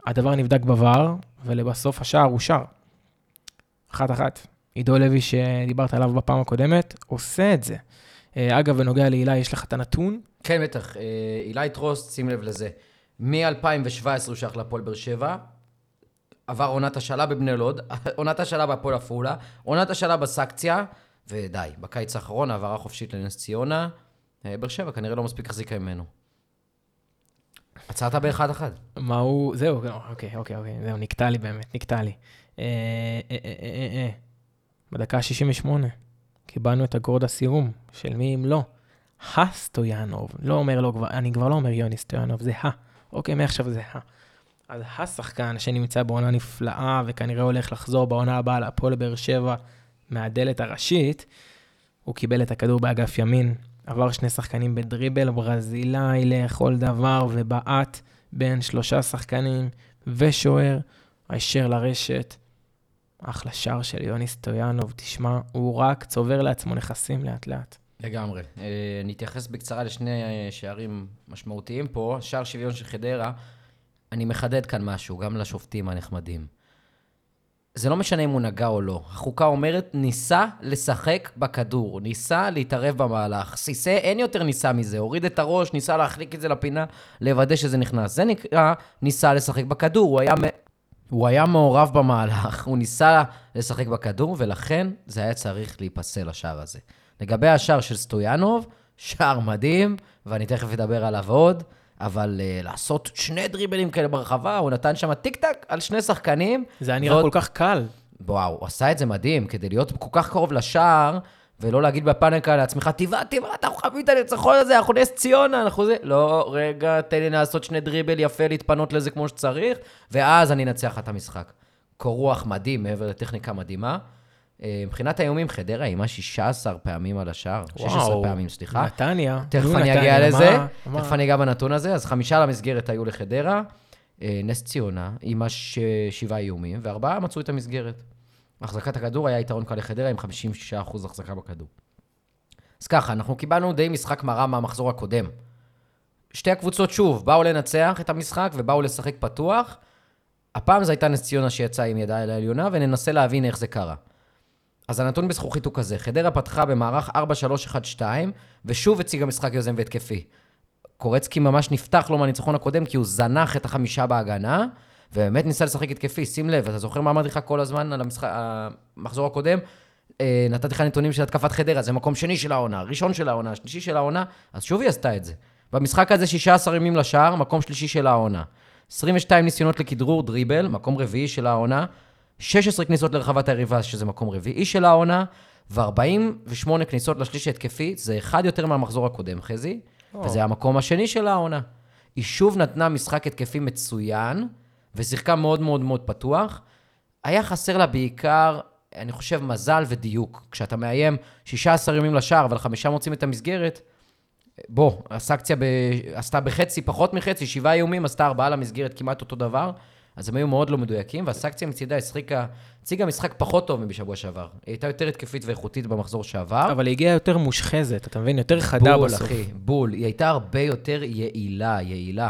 הדבר נבדק בVAR, ולבסוף השער אושר. אחת-אחת. עידו לוי, שדיברת עליו בפעם הקודמת, עושה את זה. אה, אגב, בנוגע להילה, יש לך את הנתון? כן, בטח. אה, אילי טרוסט, שים לב לזה. מ-2017 הוא שייך להפועל באר שבע, עבר עונת השאלה בבני לוד, עונת השאלה בהפועל עפולה, עונת השאלה בסקציה, ודי. בקיץ האחרון העברה חופשית לנס ציונה. אה, באר שבע כנראה לא מספיק החזיקה ממנו. עצרת באחד-אחד. מה הוא... זהו, אוקיי, אוקיי, אוקיי, זהו, נקטע לי באמת, נקטע לי. אה, אה. בדקה ה-68 קיבלנו את הגורד הסיום, של מי אם לא? הסטויאנוב, לא אומר כבר, אני כבר לא אומר יוני סטויאנוב, זה ה. אוקיי, מעכשיו זה ה. אז השחקן שנמצא בעונה נפלאה וכנראה הולך לחזור בעונה הבאה להפועל באר שבע מהדלת הראשית, הוא קיבל את הכדור באגף ימין, עבר שני שחקנים בדריבל ברזילאי לכל דבר ובעט בין שלושה שחקנים ושוער, הישר לרשת. אחלה שער של יוני סטויאנוב, תשמע, הוא רק צובר לעצמו נכסים לאט לאט. לגמרי. אה, נתייחס בקצרה לשני אה, שערים משמעותיים פה. שער שוויון של חדרה, אני מחדד כאן משהו, גם לשופטים הנחמדים. זה לא משנה אם הוא נגע או לא. החוקה אומרת, ניסה לשחק בכדור, ניסה להתערב במהלך. סיסא, אין יותר ניסה מזה. הוריד את הראש, ניסה להחליק את זה לפינה, לוודא שזה נכנס. זה נקרא ניסה לשחק בכדור. הוא היה, מ- הוא היה מעורב במהלך, הוא ניסה לשחק בכדור, ולכן זה היה צריך להיפסל, השער הזה. לגבי השער של סטויאנוב, שער מדהים, ואני תכף אדבר עליו עוד, אבל uh, לעשות שני דריבלים כאלה ברחבה, הוא נתן שם טיק טק על שני שחקנים. זה היה נראה ועוד- כל כך קל. וואו, הוא עשה את זה מדהים, כדי להיות כל כך קרוב לשער, ולא להגיד בפאניקה לעצמך, תבעט, תבעט, אנחנו חייבים את הניצחון הזה, אנחנו נס ציונה, אנחנו זה... לא, רגע, תן לי לעשות שני דריבל יפה, להתפנות לזה כמו שצריך, ואז אני אנצח את המשחק. קור רוח מדהים, מעבר לטכניקה מדהימה. אה, מבחינת האיומים, חדרה איימה 16 פעמים על השער, 16 וואו, פעמים, סליחה. נתניה. תכף אני אגיע מה- לזה, מה- תכף אני אגע בנתון הזה. אז חמישה למסגרת היו לחדרה, אה, נס ציונה, עם הש- שבעה איומים, וארבעה מצאו את המסגרת. החזקת הכדור היה יתרון קל לחדרה עם 56% החזקה בכדור. אז ככה, אנחנו קיבלנו די משחק מראה מהמחזור הקודם. שתי הקבוצות, שוב, באו לנצח את המשחק ובאו לשחק פתוח. הפעם זו הייתה נס ציונה שיצאה עם ידה אל העליונה, וננסה להבין איך זה קרה. אז הנתון בזכוכית הוא כזה, חדרה פתחה במערך 4-3-1-2, ושוב הציגה משחק יוזם והתקפי. קורצקי ממש נפתח לו מהניצחון הקודם, כי הוא זנח את החמישה בהגנה, ובאמת ניסה לשחק התקפי. שים לב, אתה זוכר מה אמרתי לך כל הזמן על המשחק, המחזור הקודם? אה, נתתי לך נתונים של התקפת חדרה, זה מקום שני של העונה, ראשון של העונה, שלישי של העונה, אז שוב היא עשתה את זה. במשחק הזה 16 ימים לשער, מקום שלישי של העונה. 22 ניסיונות לכדרור, דריבל, מקום רביעי של העונה. 16 כניסות לרחבת היריבה, שזה מקום רביעי של העונה, ו-48 כניסות לשליש ההתקפי, זה אחד יותר מהמחזור הקודם, חזי, או. וזה המקום השני של העונה. היא שוב נתנה משחק התקפי מצוין, ושיחקה מאוד מאוד מאוד פתוח. היה חסר לה בעיקר, אני חושב, מזל ודיוק. כשאתה מאיים 16 ימים לשער, אבל חמישה מוצאים את המסגרת, בוא, הסקציה ב... עשתה בחצי, פחות מחצי, שבעה איומים, עשתה ארבעה למסגרת, כמעט אותו דבר. אז הם היו מאוד לא מדויקים, והסקציה מצידה השחיקה, הציגה משחק פחות טוב מבשבוע שעבר. היא הייתה יותר התקפית ואיכותית במחזור שעבר. אבל היא הגיעה יותר מושחזת, אתה מבין? יותר חדה בול, בסוף. אחי, בול. היא הייתה הרבה יותר יעילה, יעילה.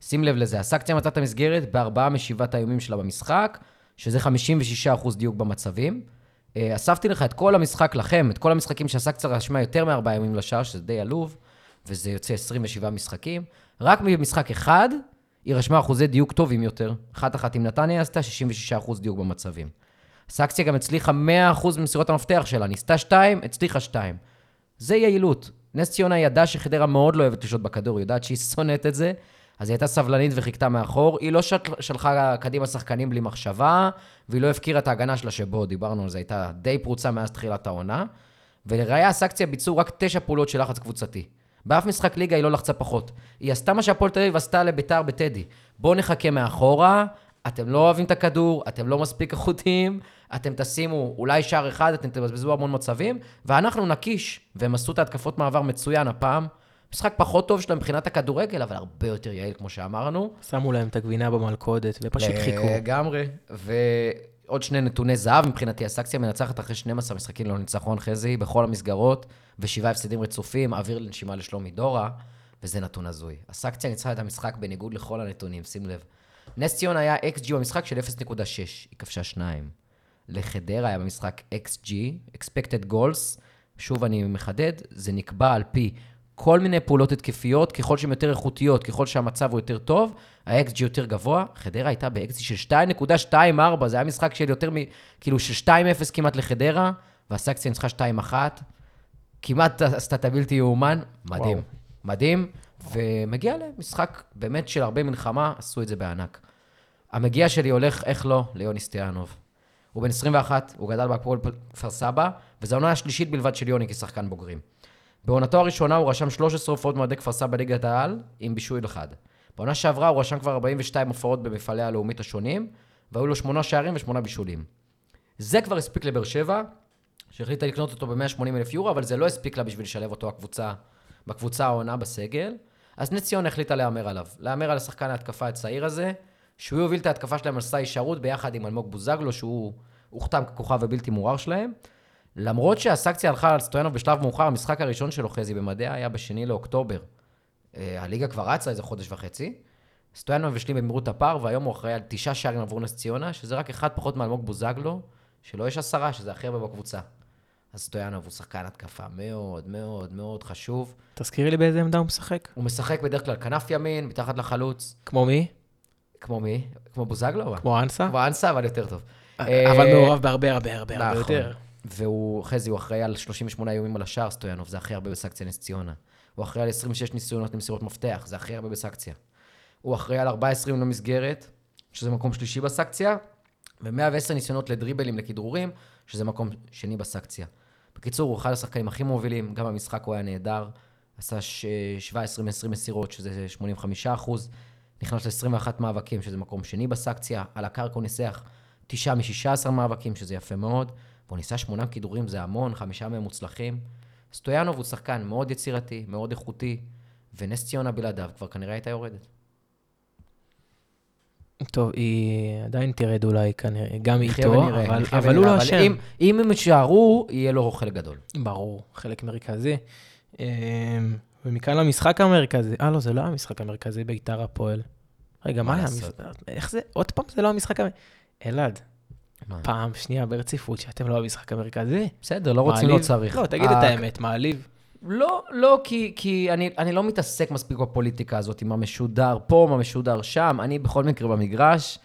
שים לב לזה, הסקציה מצאה את המסגרת בארבעה משבעת האיומים שלה במשחק, שזה 56% דיוק במצבים. אה, אספתי לך את כל המשחק לכם, את כל המשחקים שהסקציה רשמה יותר מארבעה ימים לשער, שזה די עלוב, וזה יוצא 27 משחקים. רק במשחק אחד, היא רשמה אחוזי דיוק טובים יותר. אחת אחת עם נתניה עשתה 66% דיוק במצבים. סקציה גם הצליחה 100% במסירות המפתח שלה, ניסתה 2, הצליחה 2. זה יעילות. נס ציונה ידעה שחדרה מאוד לא אוהבת לשהות בכדור, היא יודעת שהיא שונאת את זה, אז היא הייתה סבלנית וחיכתה מאחור. היא לא של... שלחה קדימה שחקנים בלי מחשבה, והיא לא הפקירה את ההגנה שלה שבו, דיברנו על זה, הייתה די פרוצה מאז תחילת העונה. ולראיה, הסקציה ביצעו רק תשע פעולות של לחץ קבוצתי. באף משחק ליגה היא לא לחצה פחות. היא עשתה מה שהפועל תל אביב עשתה לביתר בטדי. בואו נחכה מאחורה, אתם לא אוהבים את הכדור, אתם לא מספיק איכותיים, אתם תשימו אולי שער אחד, אתם תבזבזו המון מצבים, ואנחנו נקיש, והם עשו את ההתקפות מעבר מצוין הפעם. משחק פחות טוב שלהם מבחינת הכדורגל, אבל הרבה יותר יעיל, כמו שאמרנו. שמו להם את הגבינה במלכודת, ופשוט חיכו. לגמרי. ועוד שני נתוני זהב מבחינתי, הסקציה מנצחת אחרי 12 משחקים ללא ניצחון חזי, בכל המסגרות, ושבעה הפסדים רצופים, אוויר לנשימה לשלומי דורה, וזה נתון הזוי. הסקציה ניצחה את המשחק בניגוד לכל הנתונים, שים לב. נס ציון היה XG במשחק של 0.6, היא כבשה שניים. לחדרה היה במשחק XG, expected goals, שוב אני מחדד, זה נקבע על פי כל מיני פעולות התקפיות, ככל שהן יותר איכותיות, ככל שהמצב הוא יותר טוב, ה-XG יותר גבוה. חדרה הייתה ב-XG של 2.24, זה היה משחק של יותר מ... כאילו של 2-0 כמעט לחדרה, והסקציה ניצחה 2-1. כמעט עשתה את הבלתי יאומן, מדהים. וואו. מדהים, ומגיע למשחק באמת של הרבה מלחמה, עשו את זה בענק. המגיע שלי הולך, איך לא, ליוני סטיאנוב. הוא בן 21, הוא גדל בהפועל כפר סבא, וזו העונה השלישית בלבד של יוני כשחקן בוגרים. בעונתו הראשונה הוא רשם 13 הופעות מאוהדי כפר סבא ליגת העל, עם בישול אחד. בעונה שעברה הוא רשם כבר 42 הופעות במפעלי הלאומית השונים, והיו לו 8 שערים ו-8 בישולים. זה כבר הספיק לבאר שבע, שהחליטה לקנות אותו ב-180 אלף יורו, אבל זה לא הספיק לה בשביל לשלב אותו הקבוצה, בקבוצה העונה בסגל. אז נס ציונה החליטה להמר עליו. להמר על השחקן ההתקפה הצעיר הזה, שהוא יוביל את ההתקפה שלהם על סי הישארות ביחד עם אלמוג בוזגלו, שהוא הוכתם ככוכב הבלתי מעורר שלהם. למרות שהסקציה הלכה על סטויאנוב בשלב מאוחר, המשחק הראשון שלו, חזי, במדעי היה בשני לאוקטובר. אה, הליגה כבר רצה איזה חודש וחצי. סטויאנוב השלים במהירות הפער, והיום הוא אחראי על תשעה שערים עבור נס ציונה, שזה רק אחד פחות מאלמוג בוזגלו, שלו יש עשרה, שזה הכי הרבה בקבוצה. אז סטויאנוב הוא שחקן התקפה מאוד מאוד מאוד חשוב. תזכירי לי באיזה עמדה הוא משחק. הוא משחק בדרך כלל כנף ימין, מתחת לחלוץ. כמו מי? כמו מי? כמו בוזגלו? כמו אנסה? כמו אנסה, אבל יותר טוב. אבל אה, מעורב בהרבה הרבה הרבה הרבה נכון. יותר. והוא, חזי, הוא אחראי על 38 איומים על השער, סטויאנוב, זה הכי הרבה בסקציה נס ציונה. הוא אחראי על 26 ניסיונות למסירות מפתח, זה הכי הרבה בסקציה. הוא אחראי על 14 איומים למסגרת, שזה מקום שלישי בסקציה, ו-110 ניסיונות לדריבלים, לכדרורים, שזה מקום שני בסקציה. בקיצור, הוא אחד השחקנים הכי מובילים, גם במשחק הוא היה נהדר, עשה ש- 17 מ-20 מסירות, שזה 85 אחוז, נכנס ל-21 מאבקים, שזה מקום שני בסקציה, על הקרקע הוא ניסח 9 מ-16 מאבקים, שזה יפה מאוד, והוא ניסה 8 כידורים, זה המון, חמישה מהם מוצלחים. סטויאנוב הוא שחקן מאוד יצירתי, מאוד איכותי, ונס ציונה בלעדיו כבר כנראה הייתה יורדת. טוב, היא עדיין תרד אולי כנראה, גם איתו, ונראה, אבל- אבל הוא. לא אשם. אם- אם הם יישארו, יהיה לו חלק גדול. ברור, חלק מרכזי. אמ, ומכאן למשחק המרכזי. אה, לא, זה לא המשחק המרכזי, ביתר הפועל. רגע, מה היה? המשחק? איך זה? עוד פעם זה לא המשחק המרכזי. אלעד? פעם שנייה ברציפות שאתם לא המשחק המרכזי. בסדר, לא רוצים, לא? צריך. לא, תגיד את ה- האמת, מעליב. לא, לא, כי, כי אני, אני לא מתעסק מספיק בפוליטיקה הזאת, עם מה משודר פה, מה משודר שם. אני בכל מקרה במגרש,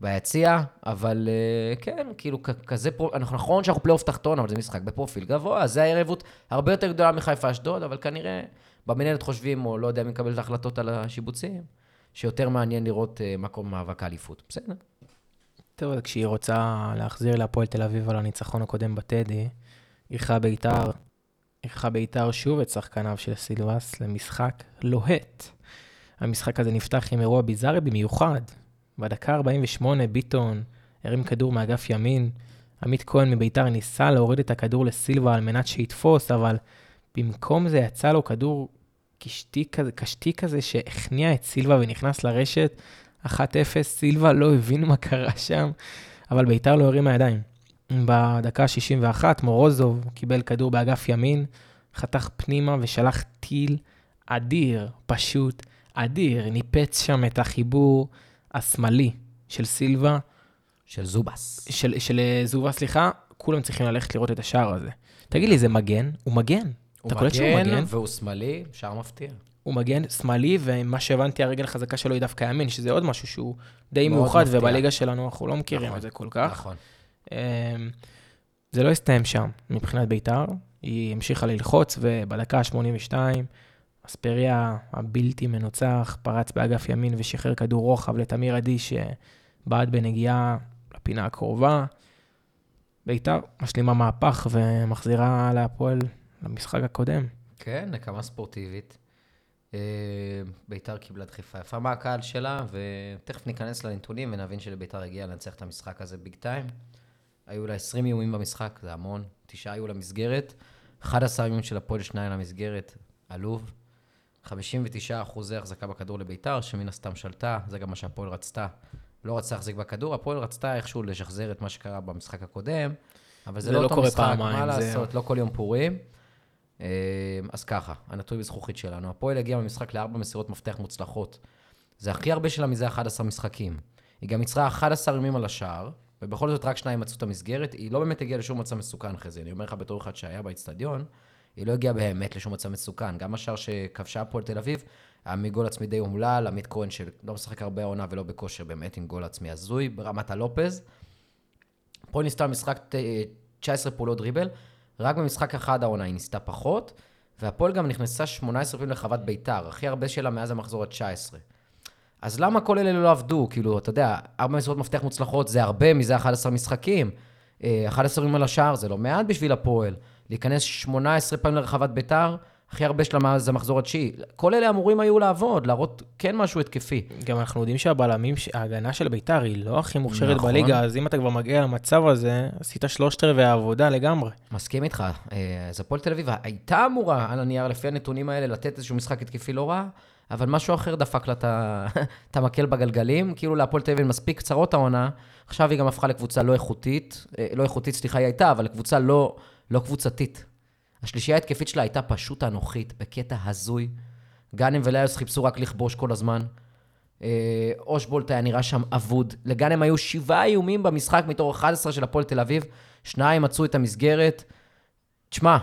ביציע, אבל uh, כן, כאילו, כ- כזה. אנחנו נכון שאנחנו פלייאוף תחתון, אבל זה משחק בפרופיל גבוה, אז זה היריבות הרבה יותר גדולה מחיפה אשדוד, אבל כנראה במנהלת חושבים, או לא יודע מי מקבל את ההחלטות על השיבוצים, שיותר מעניין לראות uh, מקום מאבק האליפות. בסדר. טוב, כשהיא רוצה להחזיר להפועל תל אביב על הניצחון הקודם בטדי, אירחה בית"ר, אירחה בית"ר שוב את שחקניו של סילבס למשחק לוהט. המשחק הזה נפתח עם אירוע ביזארי במיוחד. בדקה 48 ביטון הרים כדור מאגף ימין. עמית כהן מביתר ניסה להוריד את הכדור לסילבה על מנת שיתפוס, אבל במקום זה יצא לו כדור קשתי כזה, קשתי כזה שהכניע את סילבה ונכנס לרשת. 1-0, סילבה לא הבין מה קרה שם, אבל ביתר לא הרימה ידיים. בדקה ה-61, מורוזוב קיבל כדור באגף ימין, חתך פנימה ושלח טיל אדיר, פשוט אדיר. ניפץ שם את החיבור השמאלי של סילבה, של זובס. של, של אה, זובה, סליחה, כולם צריכים ללכת לראות את השער הזה. תגיד לי, זה מגן? הוא מגן. הוא אתה קולט שהוא מגן, מגן? והוא שמאלי, שער מפתיע. הוא מגן שמאלי, ומה שהבנתי, הרגל החזקה שלו היא דווקא ימין, שזה עוד משהו שהוא די מפתיע. ובליגה שלנו אנחנו לא מכירים נכון, את זה כל כך. נכון. אמ, זה לא הסתיים שם מבחינת בית"ר, היא המשיכה ללחוץ, ובדקה ה-82, אספריה הבלתי מנוצח פרץ באגף ימין ושחרר כדור רוחב לתמיר עדי שבעט בנגיעה לפינה הקרובה. בית"ר משלימה מהפך ומחזירה להפועל למשחק הקודם. כן, נקמה ספורטיבית. אה, ביתר קיבלה דחיפה יפה מהקהל שלה, ותכף ניכנס לנתונים ונבין שלביתר הגיעה לנצח את המשחק הזה ביג טיים. היו לה 20 איומים במשחק, זה המון. תשעה היו למסגרת, 11 איומים של הפועל, שניים למסגרת, עלוב. 59 אחוזי החזקה בכדור לביתר, שמן הסתם שלטה, זה גם מה שהפועל רצתה. לא רצתה להחזיק בכדור, הפועל רצתה איכשהו לשחזר את מה שקרה במשחק הקודם, אבל זה, זה לא לא אותו קורה משחק, פעמיים, מה זה- לעשות, לא כל יום פורים. אה, אז ככה, הנתון בזכוכית שלנו, הפועל הגיע במשחק לארבע מסירות מפתח מוצלחות. זה הכי הרבה שלה מזה 11 משחקים. היא גם יצרה 11 איומים על השער, ובכל זאת רק שניים מצאו את המסגרת, היא לא באמת הגיעה לשום מצב מסוכן אחרי זה. אני אומר לך בתור אחד שהיה באיצטדיון, היא לא הגיעה באמת לשום מצב מסוכן. גם השער שכבשה הפועל תל אביב, היה מגול עצמי די אומלל, עמית כהן שלא משחק הרבה העונה ולא בכושר, באמת עם גול עצמי הזוי, ברמת הלופז. הפועל ניסתה במשחק ת- 19 פעולות דריבל, רק במשחק אחד העונה היא ניסתה פחות, והפועל גם נכנסה 18 פעמים לחוות ביתר, הכי הרבה שלה מאז המחזור ה-19. אז למה כל אלה לא עבדו? כאילו, אתה יודע, ארבע מסירות מפתח מוצלחות זה הרבה, מזה 11 משחקים. אה, 11 איומים על השער זה לא מעט בשביל הפועל. להיכנס 18 פעמים לרחבת ביתר, הכי הרבה שלה מאז המחזור התשיעי. כל אלה אמורים היו לעבוד, להראות כן משהו התקפי. גם אנחנו יודעים שהבלמים, ההגנה של בית"ר היא לא הכי מוכשרת נכון. בליגה, אז אם אתה כבר מגיע למצב הזה, עשית שלושת רבעי העבודה לגמרי. מסכים איתך. אה, אז הפועל תל אביב הייתה אמורה, על הנייר, לפי הנתונים האלה, לתת איזשהו משחק התקפי לא רע, אבל משהו אחר דפק לה את המקל בגלגלים. כאילו להפועל תל אביב מספיק קצרות העונה, עכשיו היא גם הפכה לקבוצה לא איכותית, אה, לא איכותית, סליחה, היא הייתה, אבל לקבוצה לא, לא קבוצתית. השלישייה ההתקפית שלה הייתה פשוט אנוכית, בקטע הזוי. גאנם וליוס חיפשו רק לכבוש כל הזמן. אה, אושבולט היה נראה שם אבוד. לגאנם היו שבעה איומים במשחק מתוך 11 של הפועל תל אביב, שניים מצאו את המסגרת. תשמע,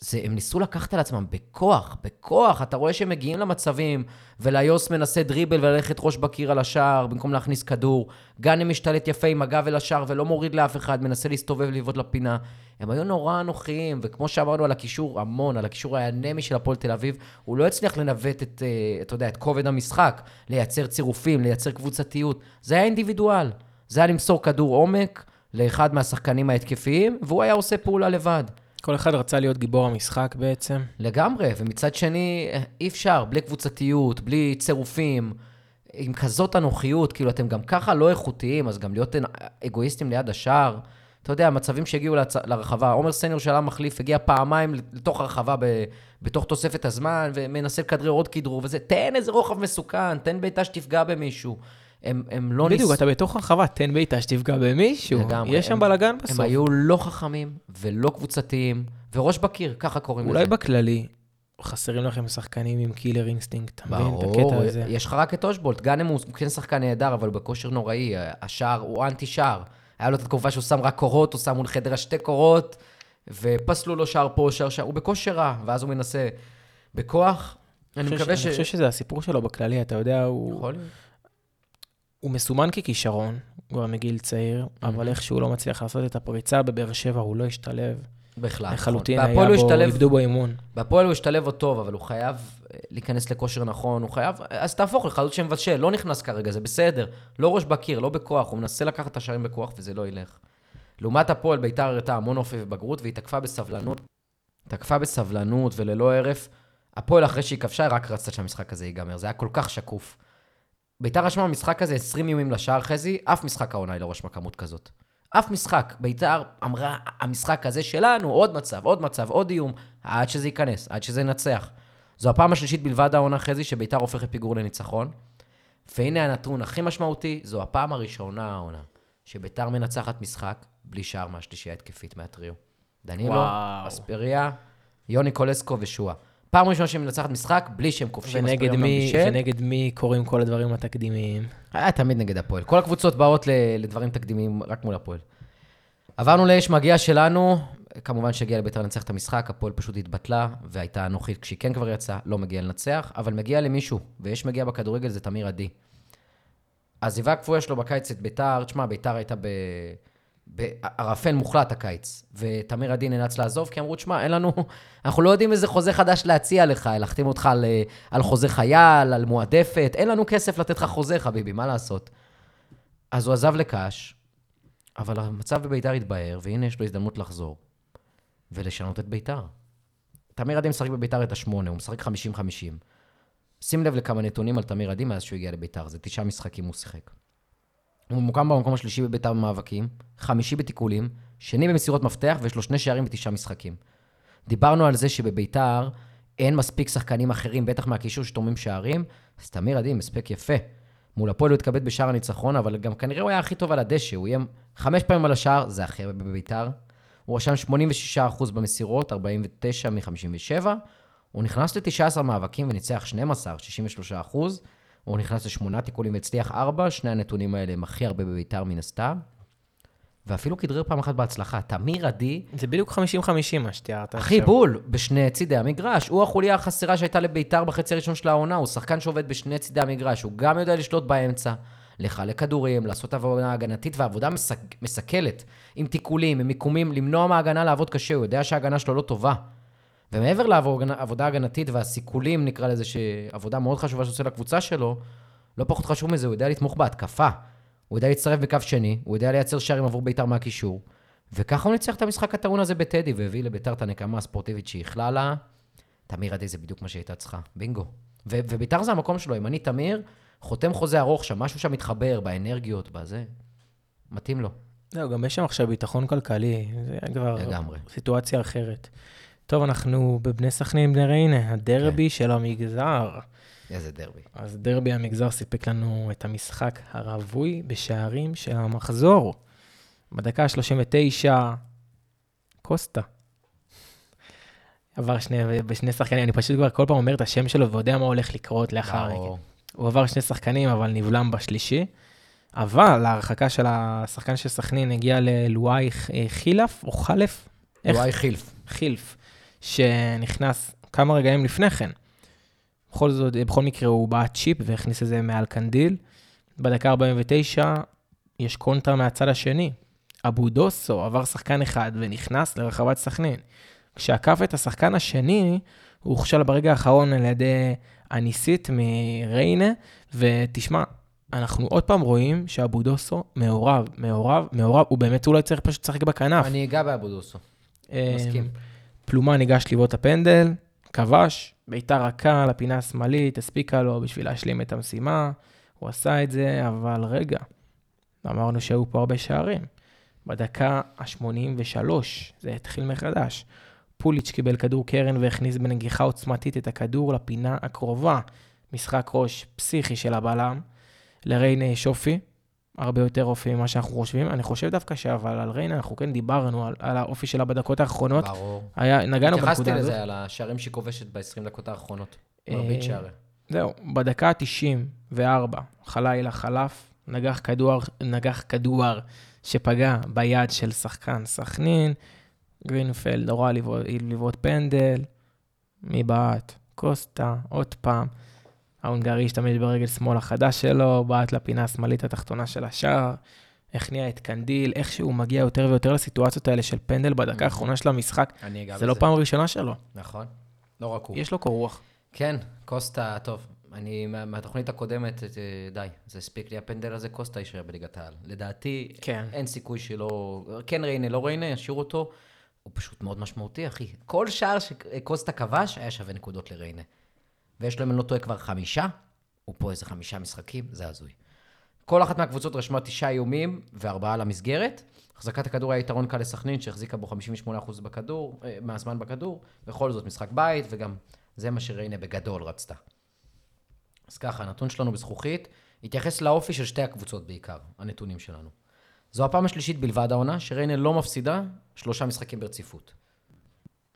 זה, הם ניסו לקחת על עצמם בכוח, בכוח. אתה רואה שהם מגיעים למצבים, וליוס מנסה דריבל וללכת ראש בקיר על השער במקום להכניס כדור. גאנם משתלט יפה עם הגב אל השער ולא מוריד לאף אחד, מנסה להסתובב ולבעוט לפינה. הם היו נורא אנוכיים, וכמו שאמרנו על הקישור, המון, על הקישור האנמי של הפועל תל אביב, הוא לא הצליח לנווט את, אה, אתה יודע, את כובד המשחק, לייצר צירופים, לייצר קבוצתיות. זה היה אינדיבידואל. זה היה למסור כדור עומק לאחד מהשחקנים ההתקפיים, והוא היה עושה פעולה לבד. כל אחד רצה להיות גיבור המשחק בעצם. לגמרי, ומצד שני, אי אפשר, בלי קבוצתיות, בלי צירופים, עם כזאת אנוכיות, כאילו, אתם גם ככה לא איכותיים, אז גם להיות אגואיסטים ליד השער. אתה יודע, מצבים שהגיעו לצ... לרחבה, עומר סניור שלה מחליף, הגיע פעמיים לתוך הרחבה ב... בתוך תוספת הזמן, ומנסה לכדרר עוד כדרור, וזה, תן איזה רוחב מסוכן, תן בעיטה שתפגע במישהו. הם, הם לא בדיוק, ניס- אתה בתוך הרחבה, תן בעיטה שתפגע במישהו. לגמרי, יש שם הם- בלאגן הם בסוף. היו לא חכמים ולא קבוצתיים, וראש בקיר, ככה קוראים לזה. אולי בכללי, חסרים לכם שחקנים עם killer instinct, אתה מבין? ברור. יש לך רק את אושבולט. גאנם הוא כן שחקן נהדר, אבל בכושר נוראי. השער הוא אנטי שער. היה לו את התקופה שהוא שם רק קורות, הוא שם מול חדרה שתי קורות, ופסלו לו שער פה, שער שם. הוא בכושר רע, ואז הוא מנסה בכוח. אני מקווה. ש... אני חושב שזה הסיפור שלו בכללי, אתה יודע, הוא, יכול להיות. הוא מסומן ככישרון, כבר מגיל צעיר, אבל איכשהו לא מצליח לעשות את הפריצה בבאר שבע, הוא לא השתלב. בכלל, לחלוטין נכון. היה בו, השתלב- איבדו בו אימון. בהפועל הוא השתלב עוד טוב, אבל הוא חייב אה, להיכנס לכושר נכון, הוא חייב... אז תהפוך לחלוץ שמבשל, לא נכנס כרגע, זה בסדר. לא ראש בקיר, לא בכוח, הוא מנסה לקחת את השערים בכוח וזה לא ילך. לעומת הפועל, ביתר הראתה המון אופי ובגרות, והיא תקפה בסבלנות, תקפה בסבלנות וללא הרף. הפועל, אחרי שהיא כבשה, רק רצתה שהמשחק הזה ייגמר. זה היה כל כך שקוף. ביתר רשמה במשחק הזה 20 איומים לשער חזי, אף משחק העונה היא לא רשמה כמות כזאת. אף משחק. ביתר אמרה, המשחק הזה שלנו, עוד מצב, עוד מצב, עוד איום, עד שזה ייכנס, עד שזה ינצח. זו הפעם השלישית בלבד העונה חזי שביתר הופכת פיגור לניצחון. והנה הנתון הכי משמעותי, זו הפעם הראשונה העונה שביתר מנצחת משחק בלי שער מהשלישייה התקפית מהטריו. דנילו. אספריה, יוני קולסקו ושועה. פעם ראשונה שהיא מנצחת משחק בלי שהם כובשים. ונגד מי. ונגד מי קורים כל הדברים התקדימיים? היה תמיד נגד הפועל. כל הקבוצות באות לדברים תקדימיים רק מול הפועל. עברנו לאש מגיע שלנו, כמובן שהגיע לביתר לנצח את המשחק, הפועל פשוט התבטלה, והייתה אנוכית כשהיא כן כבר יצאה, לא מגיע לנצח, אבל מגיע למישהו, ויש מגיע בכדורגל, זה תמיר עדי. העזיבה הכפויה שלו בקיץ את ביתר, תשמע, ביתר הייתה ב... בערפל מוחלט הקיץ, ותמיר עדי נאלץ לעזוב, כי אמרו, תשמע, אין לנו, אנחנו לא יודעים איזה חוזה חדש להציע לך, להחתים אותך על, אה, על חוזה חייל, על מועדפת, אין לנו כסף לתת לך חוזה, חביבי, מה לעשות? אז הוא עזב לקאש, אבל המצב בביתר התבהר, והנה יש לו הזדמנות לחזור ולשנות את ביתר. תמיר עדי משחק בביתר את השמונה, הוא משחק 50-50. שים לב לכמה נתונים על תמיר עדי מאז שהוא הגיע לביתר, זה תשעה משחקים הוא שיחק. הוא ממוקם במקום השלישי בביתר במאבקים, חמישי בתיקולים, שני במסירות מפתח ויש לו שני שערים בתשעה משחקים. דיברנו על זה שבביתר אין מספיק שחקנים אחרים, בטח מהקישור שתורמים שערים, אז תמיר עדי עם הספק יפה. מול הפועל הוא התכבד בשער הניצחון, אבל גם כנראה הוא היה הכי טוב על הדשא, הוא איים חמש פעמים על השער, זה הכי הרבה בביתר. הוא רשם 86% במסירות, 49 מ-57. הוא נכנס ל-19 מאבקים וניצח 12, 63%. הוא נכנס לשמונה תיקולים והצליח ארבע, שני הנתונים האלה הם הכי הרבה בביתר מן הסתם. ואפילו כדרר פעם אחת בהצלחה. תמיר עדי, זה בדיוק 50-50 מה שתיארת אחי בול, בשני צידי המגרש. הוא החוליה החסרה שהייתה לביתר בחצי הראשון של העונה, הוא שחקן שעובד בשני צידי המגרש. הוא גם יודע לשלוט באמצע, לחלק כדורים, לעשות עבודה הגנתית ועבודה מסק... מסכלת, עם תיקולים, עם מיקומים, למנוע מההגנה לעבוד קשה, הוא יודע שההגנה שלו לא טובה. ומעבר לעבודה הגנתית והסיכולים, נקרא לזה, שעבודה מאוד חשובה שעושה לקבוצה שלו, לא פחות חשוב מזה, הוא יודע לתמוך בהתקפה. הוא יודע להצטרף בקו שני, הוא יודע לייצר שערים עבור ביתר מהקישור, וככה הוא ניצח את המשחק הטעון הזה בטדי, והביא לביתר את הנקמה הספורטיבית שאיחלה לה. תמיר עדי זה בדיוק מה שהייתה צריכה, בינגו. ו- וביתר זה המקום שלו, אם אני תמיר, חותם חוזה ארוך שם, משהו שם מתחבר, באנרגיות, בזה, מתאים לו. זהו, גם יש שם עכשיו ביטחון כלכלי, זה כבר לגמרי. סיטואציה אחרת. טוב, אנחנו בבני סכנין, בני ריינה, הדרבי של המגזר. איזה דרבי. אז דרבי המגזר סיפק לנו את המשחק הרווי בשערים של המחזור. בדקה ה-39, קוסטה. עבר שני, בשני שחקנים, אני פשוט כבר כל פעם אומר את השם שלו ויודע מה הולך לקרות לאחר. ברור. הוא עבר שני שחקנים, אבל נבלם בשלישי. אבל ההרחקה של השחקן של סכנין הגיעה ללואי אה, חילף או חלף? לואי חילף. חילף, שנכנס כמה רגעים לפני כן. בכל זאת, בכל מקרה הוא בעט צ'יפ והכניס את זה מעל קנדיל. בדקה 49 יש קונטרה מהצד השני. אבו דוסו עבר שחקן אחד ונכנס לרחבת סכנין. כשעקף את השחקן השני, הוא הוכשל ברגע האחרון על ידי הניסית מריינה, ותשמע, אנחנו עוד פעם רואים שאבו דוסו מעורב, מעורב, מעורב, הוא באמת אולי צריך פשוט לשחק בכנף. אני אגע באבו דוסו. מסכים. פלומה ניגש לבעוט הפנדל, כבש, בעיטה רכה לפינה השמאלית, הספיקה לו בשביל להשלים את המשימה. הוא עשה את זה, אבל רגע, אמרנו שהיו פה הרבה שערים. בדקה ה-83, זה התחיל מחדש. פוליץ' קיבל כדור קרן והכניס בנגיחה עוצמתית את הכדור לפינה הקרובה. משחק ראש פסיכי של הבלם. לריינה יש אופי, הרבה יותר אופי ממה שאנחנו חושבים. אני חושב דווקא שאבל על ריינה, אנחנו כן דיברנו על, על האופי שלה בדקות האחרונות. ברור. היה, נגענו התייחסתי בנקודה הזאת. לזה, על השערים שהיא כובשת ב-20 דקות האחרונות. אה, מרבית שערים. זהו, בדקה ה-94, חלילה חלף, נגח כדור, נגח כדור שפגע ביד של שחקן סכנין, גרינפלד הורה לבעוט- פנדל, מי בעט? קוסטה, עוד פעם. ההונגרי השתמש ברגל שמאל החדש שלו, בעט לפינה השמאלית התחתונה של השער, הכניע את קנדיל, איכשהו מגיע יותר ויותר לסיטואציות האלה של פנדל בדקה האחרונה של המשחק. אני אגע בזה. זה לא פעם ראשונה שלו, נכון. לא רק הוא. יש לו קור רוח. כן, קוסטה, טוב. אני, מה- מהתוכנית הקודמת, אה, די, זה הספיק לי, הפנדל הזה, קוסטה יישאר בליגת העל. לדעתי, כן. אין סיכוי שלא... כן ריינה, לא ריינה, ישאירו אותו. הוא פשוט מאוד משמעותי, אחי. כל שער שקוסטה כבש היה שווה נקודות לריינה. ויש לו, אם אני לא טועה, כבר חמישה, הוא פה איזה חמישה משחקים, זה הזוי. כל אחת מהקבוצות רשמה תשעה איומים וארבעה למסגרת. החזקת הכדור היה יתרון קל לסכנין, שהחזיקה בו 58% בכדור, אה, מהזמן בכדור. בכל זאת, משחק בית, וגם זה מה שריינה בגדול רצתה. אז ככה, הנתון שלנו בזכוכית התייחס לאופי של שתי הקבוצות בעיקר, הנתונים שלנו. זו הפעם השלישית בלבד העונה, שריינה לא מפסידה שלושה משחקים ברציפות.